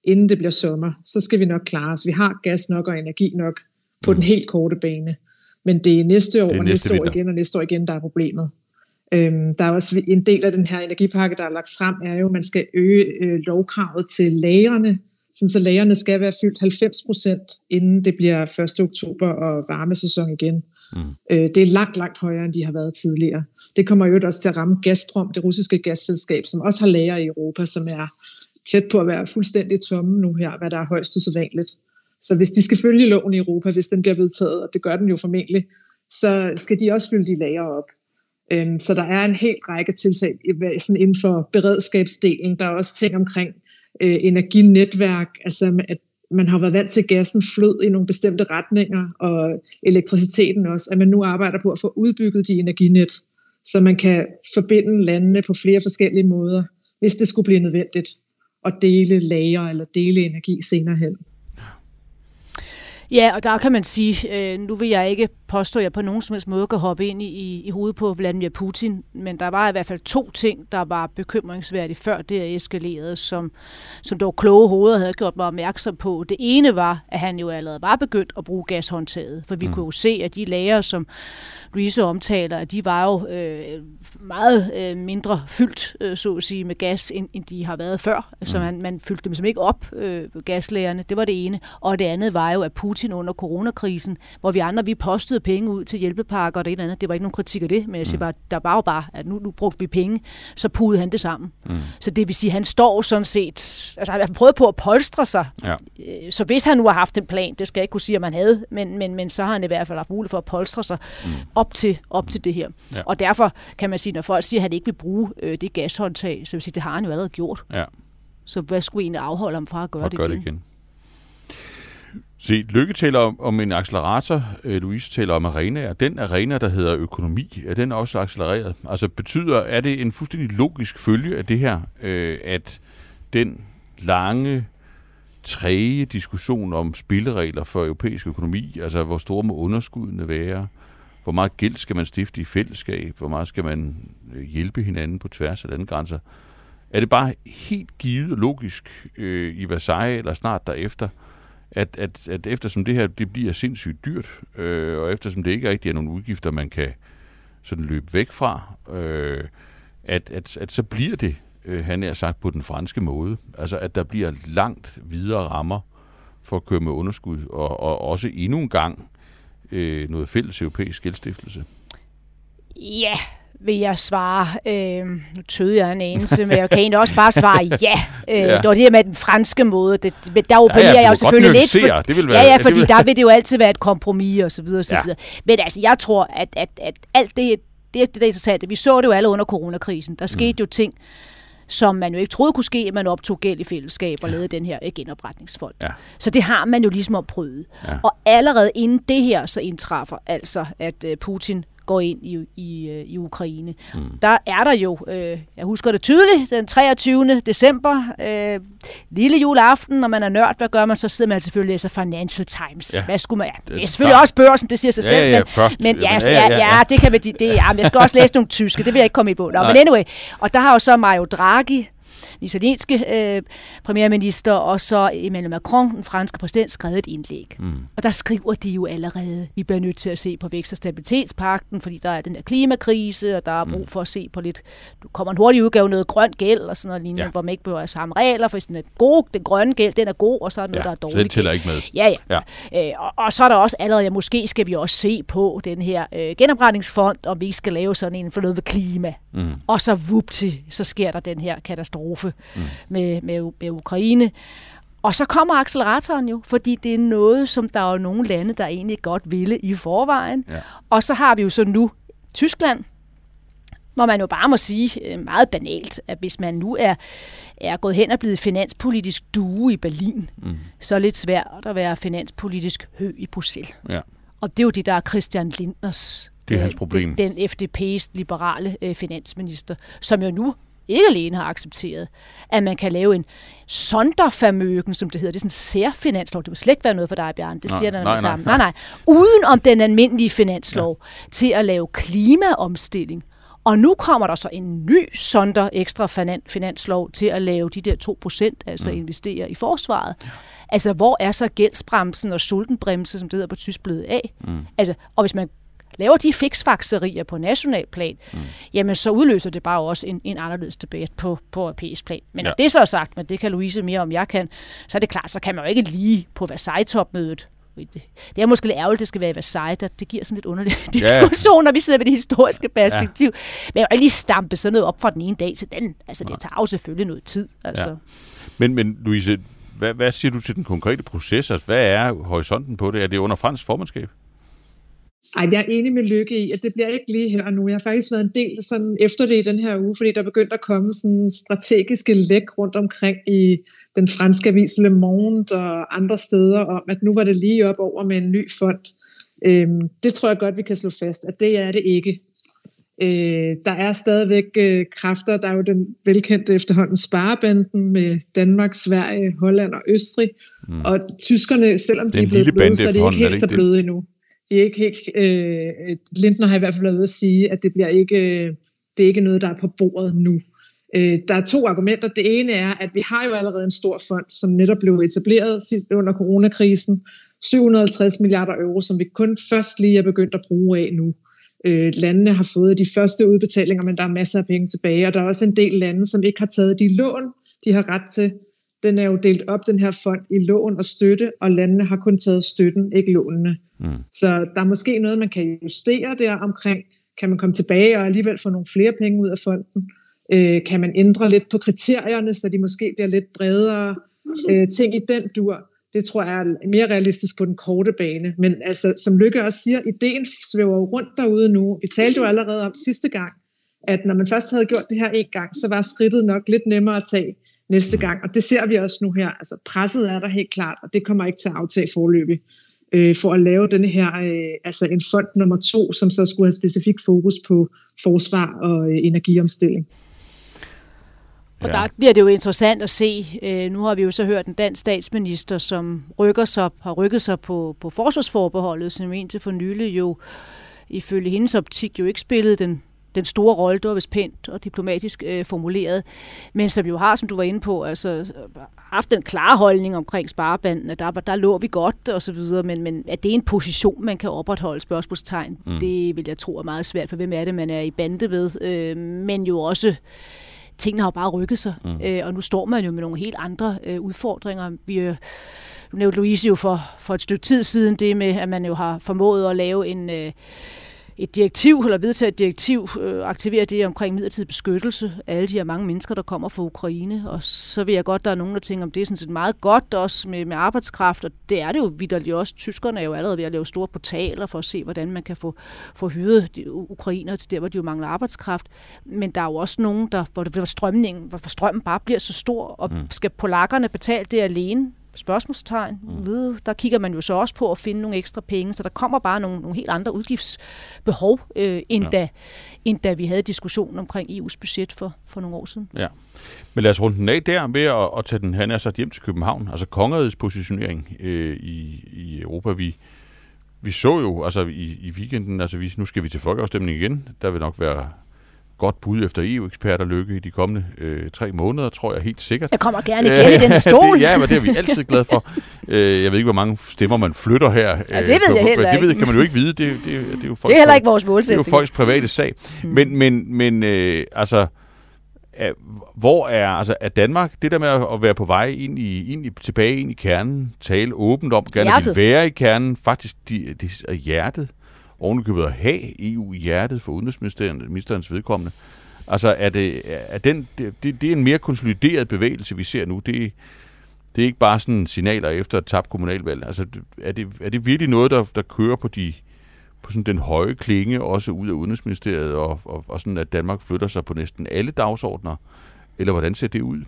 inden det bliver sommer, så skal vi nok klare os. Vi har gas nok og energi nok på den helt korte bane. Men det er næste år det er næste og næste år igen og næste år igen, der er problemet. Øhm, der er også en del af den her energipakke, der er lagt frem, er jo, at man skal øge øh, lovkravet til lagerne, sådan så lagerne skal være fyldt 90 procent, inden det bliver 1. oktober og varmesæson igen. Mm. Øh, det er langt, langt højere, end de har været tidligere. Det kommer jo også til at ramme Gazprom, det russiske gasselskab, som også har lager i Europa, som er tæt på at være fuldstændig tomme nu her, hvad der er højst usædvanligt. Så hvis de skal følge loven i Europa, hvis den bliver vedtaget, og det gør den jo formentlig, så skal de også fylde de lager op. Øhm, så der er en hel række tiltag sådan inden for beredskabsdelen. Der er også ting omkring øh, energinetværk, altså at man har været vant til, at gassen flød i nogle bestemte retninger, og elektriciteten også, at man nu arbejder på at få udbygget de energinet, så man kan forbinde landene på flere forskellige måder, hvis det skulle blive nødvendigt at dele lager eller dele energi senere hen. Ja, og der kan man sige, øh, nu vil jeg ikke påstå, at jeg på nogen som helst måde kan hoppe ind i, i hovedet på Vladimir Putin, men der var i hvert fald to ting, der var bekymringsværdige før det eskalerede, som, som dog kloge hoveder havde gjort mig opmærksom på. Det ene var, at han jo allerede var begyndt at bruge gashåndtaget, for vi mm. kunne jo se, at de lager, som Louise omtaler, at de var jo øh, meget øh, mindre fyldt, øh, så at sige, med gas, end, end de har været før. Mm. Så man, man fyldte dem simpelthen ikke op, øh, gaslagerne. Det var det ene. Og det andet var jo, at Putin under coronakrisen, hvor vi andre, vi postede penge ud til hjælpepakker og det ene andet. Det var ikke nogen kritik af det, men jeg siger mm. bare, der var jo bare, at nu, nu brugte vi penge, så pudede han det sammen. Mm. Så det vil sige, at han står sådan set, altså han prøvet på at polstre sig. Ja. Øh, så hvis han nu har haft en plan, det skal jeg ikke kunne sige, at man havde, men, men, men så har han i hvert fald haft mulighed for at polstre sig mm. op, til, op til det her. Ja. Og derfor kan man sige, når folk siger, at han ikke vil bruge øh, det gashåndtag, så vil sige, det har han jo allerede gjort. Ja. Så hvad skulle egentlig afholde ham fra at gøre, fra at det, gøre igen? det igen? Se, Lykke taler om, om en accelerator, øh, Louise taler om arenaer. Den arena, der hedder økonomi, er den også accelereret? Altså betyder, er det en fuldstændig logisk følge af det her, øh, at den lange, træge diskussion om spilleregler for europæisk økonomi, altså hvor store må underskuddene være, hvor meget gæld skal man stifte i fællesskab, hvor meget skal man øh, hjælpe hinanden på tværs af landegrænser, er det bare helt givet og logisk øh, i Versailles eller snart derefter, at, at, at eftersom det her det bliver sindssygt dyrt, øh, og eftersom det ikke rigtig er nogle udgifter, man kan sådan løbe væk fra, øh, at, at, at så bliver det, øh, han er sagt, på den franske måde. Altså at der bliver langt videre rammer for at køre med underskud, og, og også endnu en gang øh, noget fælles europæisk gældstiftelse. Ja, vil jeg svare. Øh, nu tøede jeg en anelse, men jeg kan egentlig også bare svare ja. Øh, ja. Det var det her med den franske måde. Det, der opererer ja, ja, jeg jo selvfølgelig lidt. For, det vil være, ja, ja, fordi det vil... der vil det jo altid være et kompromis og så videre og så ja. videre. Men altså, jeg tror, at, at, at alt det, det, det, det, det, vi så det jo alle under coronakrisen. Der skete mm. jo ting, som man jo ikke troede kunne ske, at man optog gæld i fællesskab og ja. lavede den her genopretningsfond. Ja. Så det har man jo ligesom at prøve. Ja. Og allerede inden det her så indtræffer altså, at øh, Putin går ind i, i, øh, i Ukraine. Mm. Der er der jo, øh, jeg husker det tydeligt, den 23. december, øh, lille juleaften, når man er nørd, hvad gør man? Så sidder man selvfølgelig og læser Financial Times. Ja. Hvad skulle man? Ja, det er selvfølgelig også børsen, det siger sig selv. Ja, ja, men, først. men ja, ja, ja, ja, ja, det kan vi, det, ja, men jeg skal også læse nogle tyske, det vil jeg ikke komme i på. Nå, men anyway, og der har jo så Mario Draghi, den italienske øh, premierminister, og så Emmanuel Macron, den franske præsident, skrevet et indlæg. Mm. Og der skriver de jo allerede, vi bliver nødt til at se på vækst- og stabilitetspakten, fordi der er den der klimakrise, og der er brug mm. for at se på lidt, du kommer en hurtig udgave, noget grønt gæld, og sådan noget lignende, ja. hvor man ikke behøver samme regler, for den er god, den grønne gæld, den er god, og så er der noget, ja, der er dårligt. Den tæller ikke med. Ja, ja. ja. Øh, og, og, så er der også allerede, ja, måske skal vi også se på den her øh, genopretningsfond, om vi skal lave sådan en for noget ved klima. Mm. Og så vupti, så sker der den her katastrofe. Mm med, med, med Ukraine. Og så kommer acceleratoren jo, fordi det er noget, som der er jo nogle lande, der egentlig godt ville i forvejen. Ja. Og så har vi jo så nu Tyskland, hvor man jo bare må sige øh, meget banalt, at hvis man nu er, er gået hen og blevet finanspolitisk due i Berlin, mm. så er det lidt svært at være finanspolitisk hø i Bruxelles. Ja. Og det er jo det, der er Christian Lindners det er hans øh, problem. Den, den FDP's liberale øh, finansminister, som jo nu ikke alene har accepteret, at man kan lave en sonderformøgen, som det hedder. Det er sådan en særfinanslov. Det vil slet ikke være noget for dig, Bjørn. Det siger nej, nej, sammen. Nej, nej. Uden om den almindelige finanslov ja. til at lave klimaomstilling. Og nu kommer der så en ny sonder ekstra finanslov til at lave de der 2%, altså mm. investere i forsvaret. Ja. Altså, hvor er så gældsbremsen og sultenbremse, som det hedder på tysk, blevet af? Mm. Altså, og hvis man laver de fiksfakserier på national plan, mm. jamen så udløser det bare også en, en anderledes debat på, på europæisk plan. Men ja. når det så er sagt, men det kan Louise mere om jeg kan, så er det klart, så kan man jo ikke lige på Versailles-topmødet det er måske lidt ærgerligt, det skal være i Versailles, der, det giver sådan lidt underlig diskussion, når vi sidder med det historiske perspektiv. Ja. Men jeg vil lige stampe sådan noget op fra den ene dag til den. Altså, det tager jo selvfølgelig noget tid. Altså. Ja. Men, men Louise, hvad, hvad siger du til den konkrete proces? Altså, hvad er horisonten på det? Er det under fransk formandskab? Ej, jeg er enig med Lykke i, at det bliver ikke lige her og nu. Jeg har faktisk været en del sådan efter det i den her uge, fordi der begyndte at komme sådan strategiske læk rundt omkring i den franske avis Le Monde og andre steder om, at nu var det lige op over med en ny fond. Øhm, det tror jeg godt, vi kan slå fast, at det er det ikke. Øh, der er stadigvæk øh, kræfter. Der er jo den velkendte efterhånden sparebanden med Danmark, Sverige, Holland og Østrig. Mm. Og tyskerne, selvom de er blevet bløde, så er de ikke helt så bløde endnu det er ikke helt, øh, Lindner har i hvert fald været ude at sige, at det, bliver ikke, øh, det er ikke noget, der er på bordet nu. Øh, der er to argumenter. Det ene er, at vi har jo allerede en stor fond, som netop blev etableret under coronakrisen. 750 milliarder euro, som vi kun først lige er begyndt at bruge af nu. Øh, landene har fået de første udbetalinger, men der er masser af penge tilbage, og der er også en del lande, som ikke har taget de lån, de har ret til. Den er jo delt op, den her fond, i lån og støtte, og landene har kun taget støtten, ikke lånene. Mm. Så der er måske noget, man kan justere der omkring. Kan man komme tilbage og alligevel få nogle flere penge ud af fonden? Øh, kan man ændre lidt på kriterierne, så de måske bliver lidt bredere? Øh, ting i den dur det tror jeg er mere realistisk på den korte bane. Men altså, som Lykke også siger, ideen svæver rundt derude nu. Vi talte jo allerede om sidste gang, at når man først havde gjort det her en gang, så var skridtet nok lidt nemmere at tage næste gang. Og det ser vi også nu her. Altså, presset er der helt klart, og det kommer ikke til at aftage forløbig øh, for at lave denne her, øh, altså en fond nummer to, som så skulle have specifik fokus på forsvar og øh, energiomstilling. Og ja. der bliver det jo interessant at se. Øh, nu har vi jo så hørt en dansk statsminister, som rykker sig, har rykket sig på, på forsvarsforbeholdet, som indtil for nylig jo ifølge hendes optik jo ikke spillede den, den store rolle, det var vist pænt og diplomatisk øh, formuleret, men som jo har, som du var inde på, altså haft den klare holdning omkring sparebanden, at der, der lå vi godt og så videre, men, men at det er en position, man kan opretholde spørgsmålstegn, mm. det vil jeg tro er meget svært, for hvem er det, man er i bande ved, øh, men jo også tingene har jo bare rykket sig, mm. øh, og nu står man jo med nogle helt andre øh, udfordringer. Vi øh, nævnte Louise jo for, for et stykke tid siden det med, at man jo har formået at lave en... Øh, et direktiv, eller vedtage et direktiv, øh, aktivere det omkring midlertidig beskyttelse af alle de her mange mennesker, der kommer fra Ukraine. Og så vil jeg godt, der er nogen, der tænker, om det er sådan set meget godt også med, med arbejdskraft, og det er det jo vidderligt også. Tyskerne er jo allerede ved at lave store portaler for at se, hvordan man kan få, få hyret de ukrainer til der, hvor de jo mangler arbejdskraft. Men der er jo også nogen, der, hvor, hvor strømningen, hvor strømmen bare bliver så stor, og mm. skal polakkerne betale det alene, spørgsmålstegn. Mm. Der kigger man jo så også på at finde nogle ekstra penge, så der kommer bare nogle, nogle helt andre udgiftsbehov, øh, end, ja. da, end da vi havde diskussionen omkring EU's budget for, for nogle år siden. Ja. Men lad os runde den af der ved at, at tage den, han er sat hjem til København, altså kongerigets positionering øh, i, i Europa. Vi, vi så jo altså i, i weekenden, altså vi, nu skal vi til folkeafstemning igen, der vil nok være godt bud efter EU-eksperter lykke i de kommende øh, tre måneder, tror jeg helt sikkert. Jeg kommer gerne igen i den stol. det, ja, men det er vi altid glade for. øh, jeg ved ikke, hvor mange stemmer man flytter her. Ja, det ved øh, jeg heller ikke. Det ved, kan man jo ikke vide. Det, det, det, det er jo folks, det er heller ikke vores målsætning. Det er jo folks private sag. Hmm. Men, men, men øh, altså, hvor er, altså, er Danmark, det der med at være på vej ind i, ind i, tilbage ind i kernen, tale åbent om, gerne vil være i kernen, faktisk de, de, hjertet, ovenikøbet at have EU i hjertet for udenrigsministerens vedkommende. Altså er det, er den, det, det er en mere konsolideret bevægelse, vi ser nu. Det, det er ikke bare sådan signaler efter et tabt kommunalvalg. Altså er det, er det virkelig noget, der, der kører på de på sådan den høje klinge, også ud af Udenrigsministeriet, og, og, og sådan at Danmark flytter sig på næsten alle dagsordner? Eller hvordan ser det ud?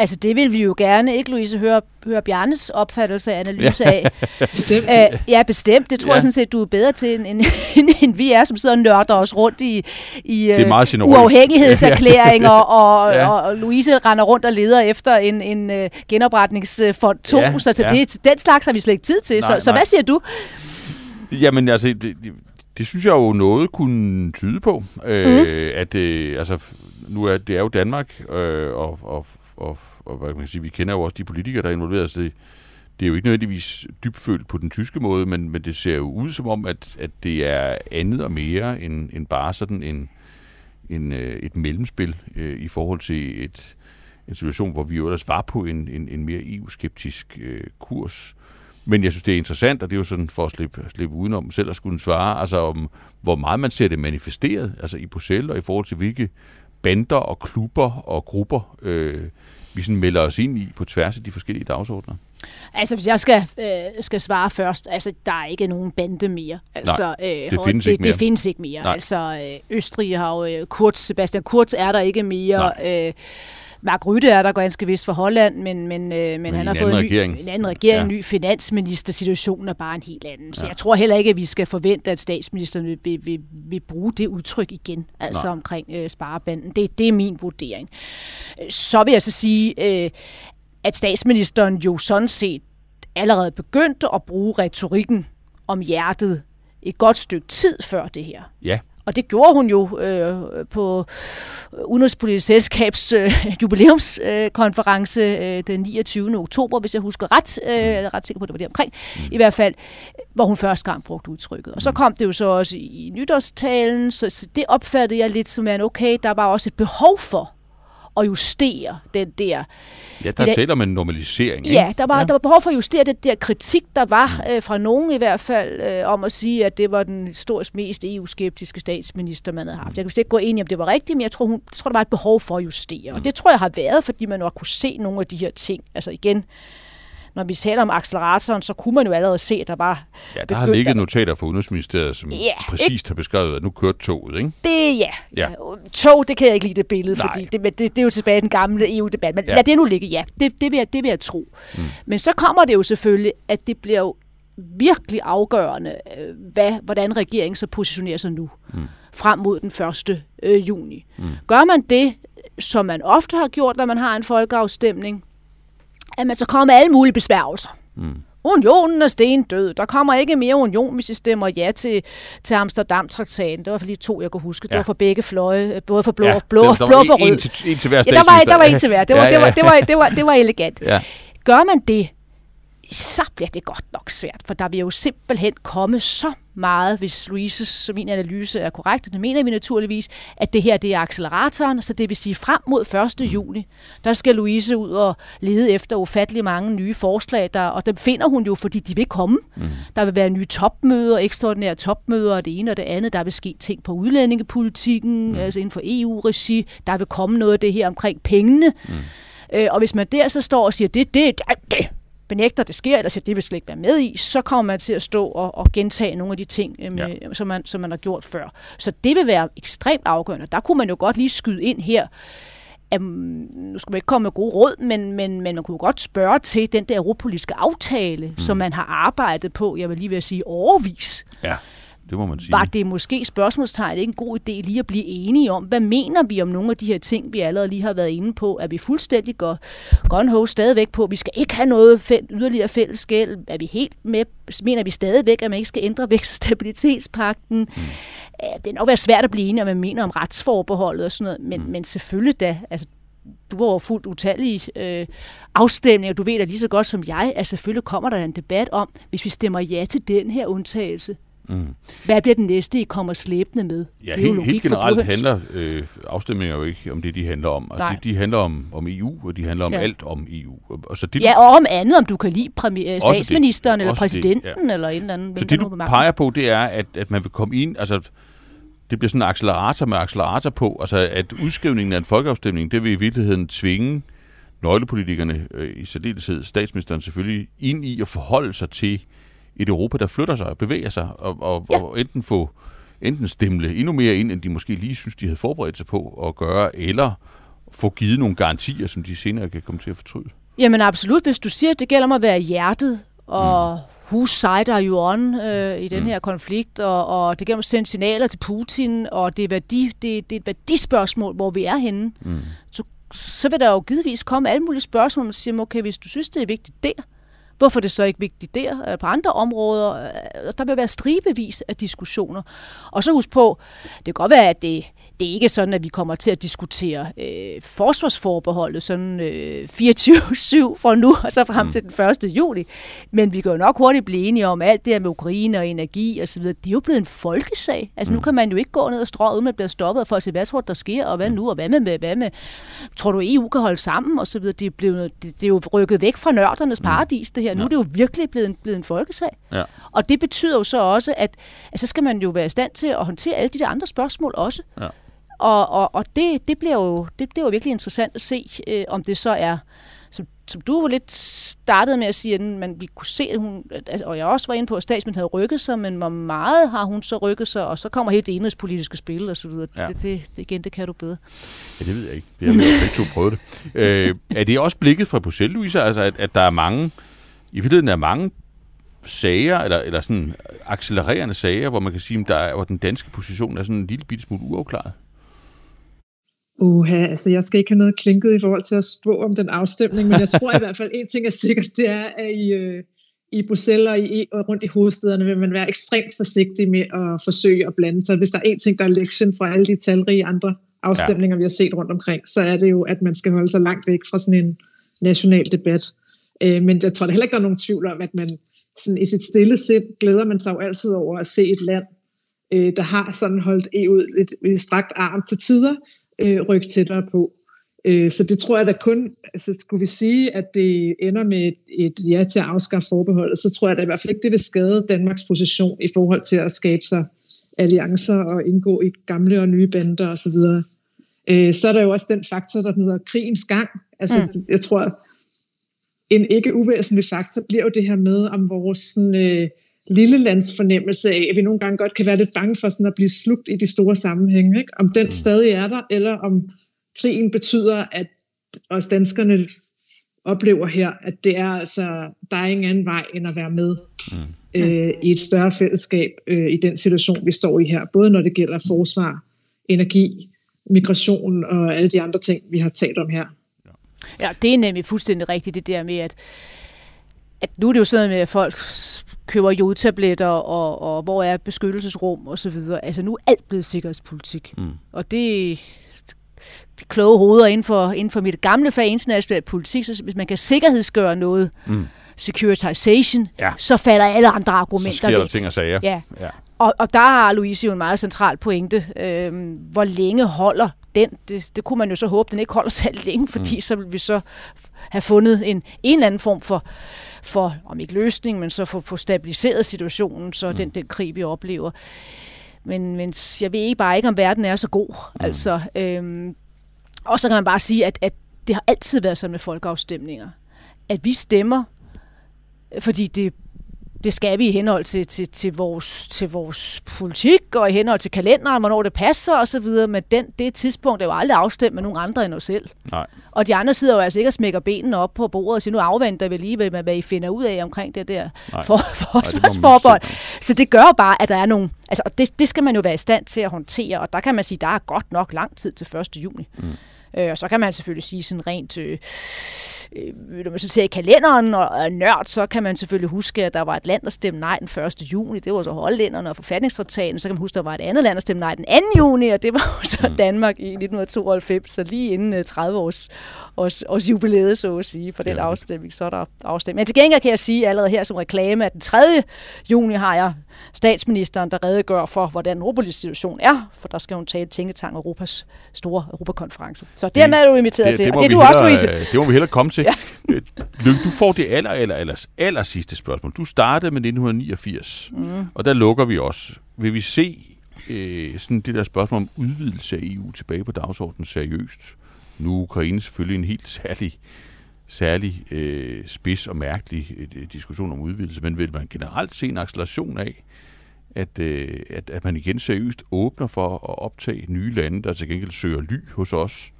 Altså det vil vi jo gerne, ikke Louise, høre, høre Bjarnes opfattelse af analyse ja. af. bestemt. Æ, ja, bestemt. Det tror ja. jeg sådan set, du er bedre til, end, end, end vi er, som sidder og nørder os rundt i, i det er uh, uafhængighedserklæringer, og, ja. og, og Louise render rundt og leder efter en, en uh, genopretningsfond 2, ja. så til ja. det, den slags har vi slet ikke tid til. Nej, så, så hvad siger du? Jamen altså, det, det, det synes jeg jo noget kunne tyde på, øh, mm. at øh, altså, nu er det er jo Danmark, øh, og, og og, og hvad kan man sige, vi kender jo også de politikere, der er involveret, så det, det er jo ikke nødvendigvis dybfølt på den tyske måde, men, men det ser jo ud som om, at, at det er andet og mere end, end bare sådan en, en, øh, et mellemspil øh, i forhold til et, en situation, hvor vi jo ellers var på en, en, en mere EU-skeptisk øh, kurs. Men jeg synes, det er interessant, og det er jo sådan for at slippe, slippe udenom selv at skulle svare, altså om hvor meget man ser det manifesteret, altså i Bruxelles, og i forhold til hvilke bander og klubber og grupper, øh, vi sådan melder os ind i på tværs af de forskellige dagsordner? Altså, hvis jeg skal, øh, skal svare først, altså, der er ikke nogen bande mere. Altså, Nej, det, øh, findes, det, ikke mere. det findes ikke mere. Nej. Altså, øh, Østrig har jo øh, Kurz, Sebastian Kurz er der ikke mere. Øh, Mark Rytte er der ganske vist for Holland, men, men, øh, men, men han har fået en, ny, regering. en anden regering, ja. en ny finansminister. Situationen er bare en helt anden. Så ja. jeg tror heller ikke, at vi skal forvente, at statsministeren vil, vil, vil, vil bruge det udtryk igen, altså Nej. omkring øh, sparebanden. Det, det er min vurdering. Så vil jeg så sige, øh, at statsministeren jo sådan set allerede begyndte at bruge retorikken om hjertet et godt stykke tid før det her. Ja. Og det gjorde hun jo øh, på Udenrigspolitisk Selskabs øh, jubilæumskonference øh, den 29. oktober, hvis jeg husker ret. Øh, jeg er ret sikker på, at det var det omkring. Mm. I hvert fald, hvor hun første gang brugte udtrykket. Og så mm. kom det jo så også i nytårstalen, så, så det opfattede jeg lidt som, at okay, der var også et behov for at justere den der... Ja, der taler om en normalisering. Ikke? Ja, der var, ja. der var behov for at justere den der kritik, der var mm. øh, fra nogen i hvert fald, øh, om at sige, at det var den historisk mest EU-skeptiske statsminister, man havde haft. Jeg kan ikke gå ind i, om det var rigtigt, men jeg tror, hun, jeg tror, der var et behov for at justere. Mm. Og det tror jeg har været, fordi man nok kunne se nogle af de her ting. Altså igen, når vi taler om acceleratoren, så kunne man jo allerede se, at der var... Ja, der har ligget notater fra Udenrigsministeriet, som ja, præcist ikke? har beskrevet, at nu kørte toget, ikke? Det, ja. ja. Tog, det kan jeg ikke lide det billede, Nej. fordi det, det, det, er jo tilbage i den gamle EU-debat. Men ja. lad det nu ligge, ja. Det, det, vil jeg, det vil jeg tro. Mm. Men så kommer det jo selvfølgelig, at det bliver jo virkelig afgørende, øh, hvad, hvordan regeringen så positionerer sig nu, mm. frem mod den 1. Øh, juni. Mm. Gør man det, som man ofte har gjort, når man har en folkeafstemning, at man så kommer med alle mulige besværgelser. Mm. Unionen er stendød. Der kommer ikke mere union, hvis I stemmer ja til, til Amsterdam-traktaten. Det var for lige to, jeg kunne huske. Ja. Det var for begge fløje, både for blå, ja, blå, blå, blå for rød. En til, en til hver ja, der var, der var en til hver. Det var, ja, ja. Det var, det var, det var, det var elegant. Ja. Gør man det, så bliver det godt nok svært, for der vil jo simpelthen komme så meget, hvis Louises, så min analyse er korrekt, og det mener vi naturligvis, at det her det er acceleratoren, så det vil sige frem mod 1. juni, der skal Louise ud og lede efter ufattelig mange nye forslag, der, og dem finder hun jo, fordi de vil komme. Mm. Der vil være nye topmøder, ekstraordinære topmøder, og det ene og det andet. Der vil ske ting på udlændingepolitikken, mm. altså inden for EU-regi. Der vil komme noget af det her omkring pengene. Mm. Øh, og hvis man der så står og siger, det, det, det, det benægter, det sker, eller siger, det vil slet ikke være med i, så kommer man til at stå og, og gentage nogle af de ting, øh, med, ja. som, man, som man har gjort før. Så det vil være ekstremt afgørende. Der kunne man jo godt lige skyde ind her, um, nu skal man ikke komme med gode råd, men, men, men man kunne godt spørge til den der europolitiske aftale, mm. som man har arbejdet på, jeg vil lige vil sige, overvis. Ja det må man sige. Var det måske spørgsmålstegn ikke en god idé lige at blive enige om, hvad mener vi om nogle af de her ting, vi allerede lige har været inde på? Er vi fuldstændig går gun stadigvæk på, vi skal ikke have noget fæld, yderligere fælles gæld? Er vi helt med? Mener vi stadigvæk, at man ikke skal ændre vækst- og stabilitetspakten? Mm. Det er nok være svært at blive enige om, hvad man mener om retsforbeholdet og sådan noget, men, mm. men selvfølgelig da, altså du var jo fuldt utallige øh, afstemninger. Du ved da lige så godt som jeg, at selvfølgelig kommer der en debat om, hvis vi stemmer ja til den her undtagelse, Mm. Hvad bliver den næste, I kommer slæbende med? Ja, det er helt, helt generelt handler øh, afstemninger jo ikke om det, de handler om. Altså, de, de handler om, om EU, og de handler om ja. alt om EU. Og så det, ja, og om andet, om du kan lide øh, statsministeren det, eller præsidenten det, ja. eller en eller anden. Så det, du peger på, det er, at, at man vil komme ind, altså det bliver sådan en accelerator med accelerator på, altså at udskrivningen af en folkeafstemning, det vil i virkeligheden tvinge nøglepolitikerne, øh, i særdeleshed statsministeren selvfølgelig, ind i at forholde sig til et Europa, der flytter sig og bevæger sig, og, og, ja. og enten få enten stemle endnu mere ind, end de måske lige synes, de havde forberedt sig på at gøre, eller få givet nogle garantier, som de senere kan komme til at fortryde. Jamen absolut, hvis du siger, at det gælder om at være hjertet, og mm. whose side are you on øh, i den mm. her konflikt, og, og det gælder om at sende signaler til Putin, og det er, værdi, det, det er et værdispørgsmål, hvor vi er henne, mm. så, så vil der jo givetvis komme alle mulige spørgsmål, man siger, okay, hvis du synes, det er vigtigt der, Hvorfor er det så ikke vigtigt der? Eller på andre områder? Øh, der vil være stribevis af diskussioner. Og så husk på, det kan godt være, at det det er ikke sådan, at vi kommer til at diskutere øh, forsvarsforbeholdet sådan øh, 24-7 fra nu og så frem mm. til den 1. juli. Men vi kan jo nok hurtigt blive enige om alt det her med Ukraine og energi og så videre. Det er jo blevet en folkesag. Altså mm. nu kan man jo ikke gå ned og strå uden at blive stoppet for at se, hvad tror der sker, og hvad mm. nu, og hvad med, hvad med, tror du, EU kan holde sammen og så videre. Det er, blevet, det, det er jo rykket væk fra nørdernes mm. paradis, det her. Nu ja. er det jo virkelig blevet en, blevet en folkesag. Ja. Og det betyder jo så også, at, at så skal man jo være i stand til at håndtere alle de der andre spørgsmål også. Ja. Og, og, og det, det, bliver jo, det bliver jo virkelig interessant at se, øh, om det så er som, som du var lidt startet med at sige, at man, vi kunne se, at hun, og jeg også var inde på, at statsministeren havde rykket sig, men hvor meget har hun så rykket sig, og så kommer helt det enhedspolitiske spil og så videre. Ja. Det, det, det, igen, det kan du bedre. Ja, det ved jeg ikke. Vi har begge to prøvet det. Øh, er det også blikket fra Bruxelles, Louise, altså at, at der er mange, i virkeligheden er mange sager, eller, eller sådan accelererende sager, hvor man kan sige, at der er, hvor den danske position er sådan en lille bitte smule uafklaret? Uha, altså jeg skal ikke have noget klinket i forhold til at spå om den afstemning, men jeg tror i hvert fald, en ting er sikkert, det er, at i, øh, i Bruxelles og, i, og rundt i hovedstederne vil man være ekstremt forsigtig med at forsøge at blande sig. Hvis der er en ting, der er lektion fra alle de talrige andre afstemninger, ja. vi har set rundt omkring, så er det jo, at man skal holde sig langt væk fra sådan en national debat. Øh, men jeg tror da heller ikke, der er nogen tvivl om, at man sådan i sit stille sind glæder man sig jo altid over at se et land, øh, der har sådan holdt EU lidt, lidt strakt arm til tider, øh, rykke tættere på. Øh, så det tror jeg da kun, altså skulle vi sige, at det ender med et, et ja til at afskaffe forbeholdet, så tror jeg da i hvert fald ikke, det vil skade Danmarks position i forhold til at skabe sig alliancer og indgå i gamle og nye bander osv. Øh, så er der jo også den faktor, der hedder krigens gang. Altså, mm. jeg tror, en ikke uvæsentlig faktor bliver jo det her med, om vores sådan, øh, lille lands fornemmelse af, at vi nogle gange godt kan være lidt bange for sådan at blive slugt i de store sammenhænge. Ikke? Om den mm. stadig er der, eller om krigen betyder, at os danskerne oplever her, at det er altså, der er ingen anden vej end at være med mm. øh, i et større fællesskab øh, i den situation, vi står i her. Både når det gælder forsvar, energi, migration og alle de andre ting, vi har talt om her. Ja, det er nemlig fuldstændig rigtigt, det der med, at, at nu er det jo sådan noget med, at folk køber jodtabletter, og, og hvor er beskyttelsesrum og så videre. Altså nu er alt blevet sikkerhedspolitik. Mm. Og det de kloge hoveder inden for, inden for mit gamle fag international politik, så hvis man kan sikkerhedsgøre noget, mm. securitization, ja. så falder alle andre argumenter Så sker der ting og sager. Ja. ja. Og, og der har Louise jo en meget central pointe. Øhm, hvor længe holder den? Det, det kunne man jo så håbe, den ikke holder så længe, fordi mm. så vil vi så have fundet en, en eller anden form for for, om ikke løsning, men så for, for stabiliseret situationen, så mm. den, den krig, vi oplever. Men, men jeg ved bare ikke, om verden er så god. Mm. Altså, øhm, og så kan man bare sige, at, at det har altid været sådan med folkeafstemninger. At vi stemmer, fordi det det skal vi i henhold til, til, til, vores, til vores politik og i henhold til kalenderen, hvornår det passer osv., men den, det tidspunkt er jo aldrig afstemt med nogen andre end os selv. Nej. Og de andre sidder jo altså ikke og smækker benene op på bordet og siger, nu afventer vi lige, hvad, hvad I finder ud af omkring det der for, forsvarsforbold. Så det gør bare, at der er nogle... Altså, det, det skal man jo være i stand til at håndtere, og der kan man sige, der er godt nok lang tid til 1. juni. Mm. Øh, og så kan man selvfølgelig sige sådan rent... Øh, øh, når man så ser i kalenderen og er nørd, så kan man selvfølgelig huske, at der var et land, der stemte nej den 1. juni. Det var så hollænderne og forfatningstraktaten. Så kan man huske, at der var et andet land, der stemte nej den 2. juni, og det var så mm. Danmark i 1992, så lige inden 30 øh, års, års, års jubilæet, så at sige, for den ja. afstemning. Så er der afstemning. Men til gengæld kan jeg sige allerede her som reklame, at den 3. juni har jeg statsministeren, der redegør for, hvordan Europas situation er, for der skal hun tale Tænketang Europas store Europakonference. Så det, det er du inviteret det, til, det og det er du hellere, også, Louise. Det må vi hellere komme til. Ja. Øh, du får det aller, aller, aller, aller sidste spørgsmål. Du startede med 1989, mm. og der lukker vi også. Vil vi se øh, sådan det der spørgsmål om udvidelse af EU tilbage på dagsordenen seriøst? Nu er Ukraine selvfølgelig en helt særlig, særlig øh, spids og mærkelig øh, diskussion om udvidelse, men vil man generelt se en acceleration af, at, øh, at, at man igen seriøst åbner for at optage nye lande, der til gengæld søger ly hos os,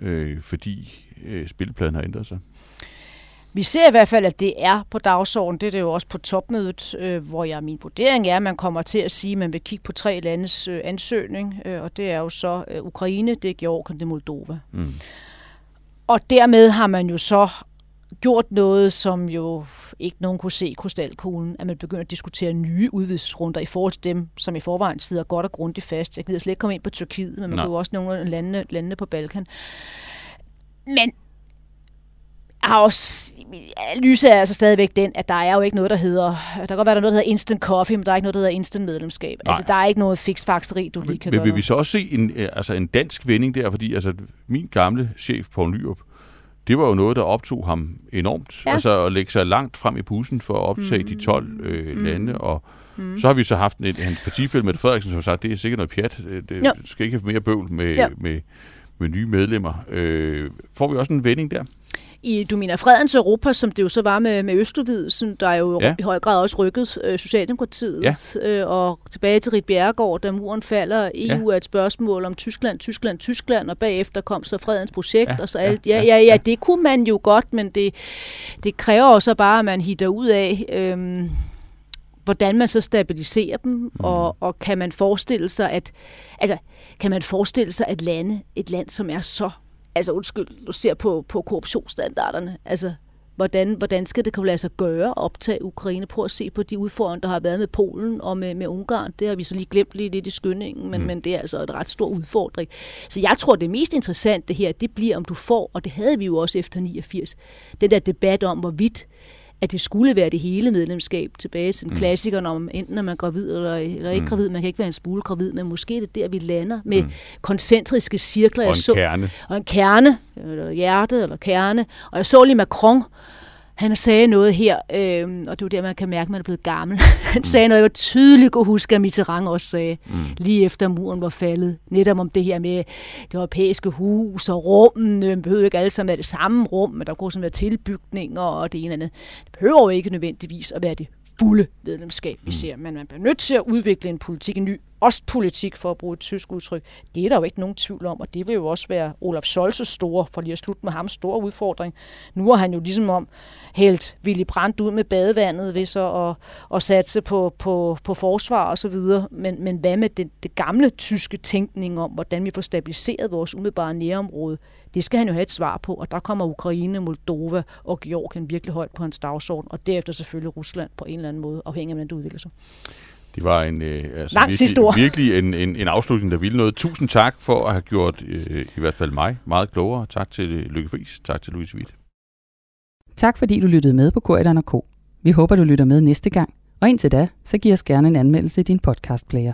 øh, fordi øh, spilpladen har ændret sig? Vi ser i hvert fald, at det er på dagsordenen. Det er det jo også på topmødet, øh, hvor jeg min vurdering er, at man kommer til at sige, at man vil kigge på tre landes øh, ansøgning, øh, og det er jo så øh, Ukraine, det er Georgien, det er Moldova. Mm. Og dermed har man jo så gjort noget, som jo ikke nogen kunne se krystalkuglen, at man begynder at diskutere nye udvidelsesrunder i forhold til dem, som i forvejen sidder godt og grundigt fast. Jeg gider slet ikke komme ind på Tyrkiet, men man kan jo også nogle af landene, landene på Balkan. Men har også, lyse er altså stadigvæk den, at der er jo ikke noget, der hedder, der kan godt være, der er noget, der hedder instant coffee, men der er ikke noget, der hedder instant medlemskab. Nej. Altså, der er ikke noget fiksfakseri, du lige kan men, gøre. Vil vi så også se en, øh, altså en dansk vending der, fordi altså, min gamle chef, Poul Nyrup, det var jo noget, der optog ham enormt. Ja. Altså at lægge sig langt frem i bussen for at optage mm. de 12 øh, mm. lande, og Mm. Så har vi så haft en, hans partifælde med Frederiksen, som har sagt, det er sikkert noget pjat. Det, det skal ikke have mere bøvl med, ja. med, med nye medlemmer. Øh, får vi også en vending der? I, du mener Fredens Europa, som det jo så var med, med Østudvidelsen, der jo ja. i høj grad også rykket øh, Socialdemokratiet, ja. øh, og tilbage til Rit Bjerregaard, da muren falder. EU ja. er et spørgsmål om Tyskland, Tyskland, Tyskland, og bagefter kom så Fredens projekt, ja. og så alt. Ja, ja, ja, det kunne man jo godt, men det, det kræver også bare, at man hitter ud af... Øh, hvordan man så stabiliserer dem, mm. og, og kan man forestille sig, at altså, kan man forestille sig, at lande, et land, som er så altså undskyld, du ser på, på korruptionsstandarderne, altså hvordan, hvordan skal det kunne lade sig gøre at optage Ukraine? Prøv at se på de udfordringer, der har været med Polen og med, med Ungarn. Det har vi så lige glemt lige lidt i skyndingen, men, mm. men det er altså et ret stor udfordring. Så jeg tror, det mest interessante her, det bliver, om du får, og det havde vi jo også efter 89, den der debat om, hvorvidt at det skulle være det hele medlemskab tilbage til den mm. klassikeren om enten er man gravid eller, eller ikke mm. gravid. Man kan ikke være en smule gravid, men måske er det der, vi lander med mm. koncentriske cirkler. Og en så, kerne. Og en kerne, eller hjerte, eller kerne. Og jeg så lige Macron, han sagde noget her, øh, og det er der, man kan mærke, at man er blevet gammel. han sagde noget, jeg var tydeligt kunne huske, at Mitterrand også sagde, mm. lige efter muren var faldet. Netop om det her med det europæiske hus og rummen. Det behøver ikke alle sammen være det samme rum, men der kunne sådan være tilbygninger og det ene og andet. Det behøver jo ikke nødvendigvis at være det fulde medlemskab, vi mm. ser. Men man bliver nødt til at udvikle en politik, en ny ostpolitik, for at bruge et tysk udtryk. Det er der jo ikke nogen tvivl om, og det vil jo også være Olaf Scholz's store, for lige at slutte med ham, store udfordring. Nu har han jo ligesom om helt Willy Brandt ud med badevandet ved så at, at satse på, på, på forsvar og så videre. Men, men hvad med det, det gamle tyske tænkning om, hvordan vi får stabiliseret vores umiddelbare nærområde? Det skal han jo have et svar på, og der kommer Ukraine, Moldova og Georgien virkelig højt på hans dagsorden, og derefter selvfølgelig Rusland på en eller anden måde, afhængig af, hvordan det udvikler sig. Det var en, øh, altså virkelig, virkelig en, en, en afslutning, der ville noget. Tusind tak for at have gjort øh, i hvert fald mig meget klogere. Tak til Lykke Friis. Tak til Louise Witt. Tak fordi du lyttede med på K. Vi håber, du lytter med næste gang. Og indtil da, så giv os gerne en anmeldelse i din podcastplayer.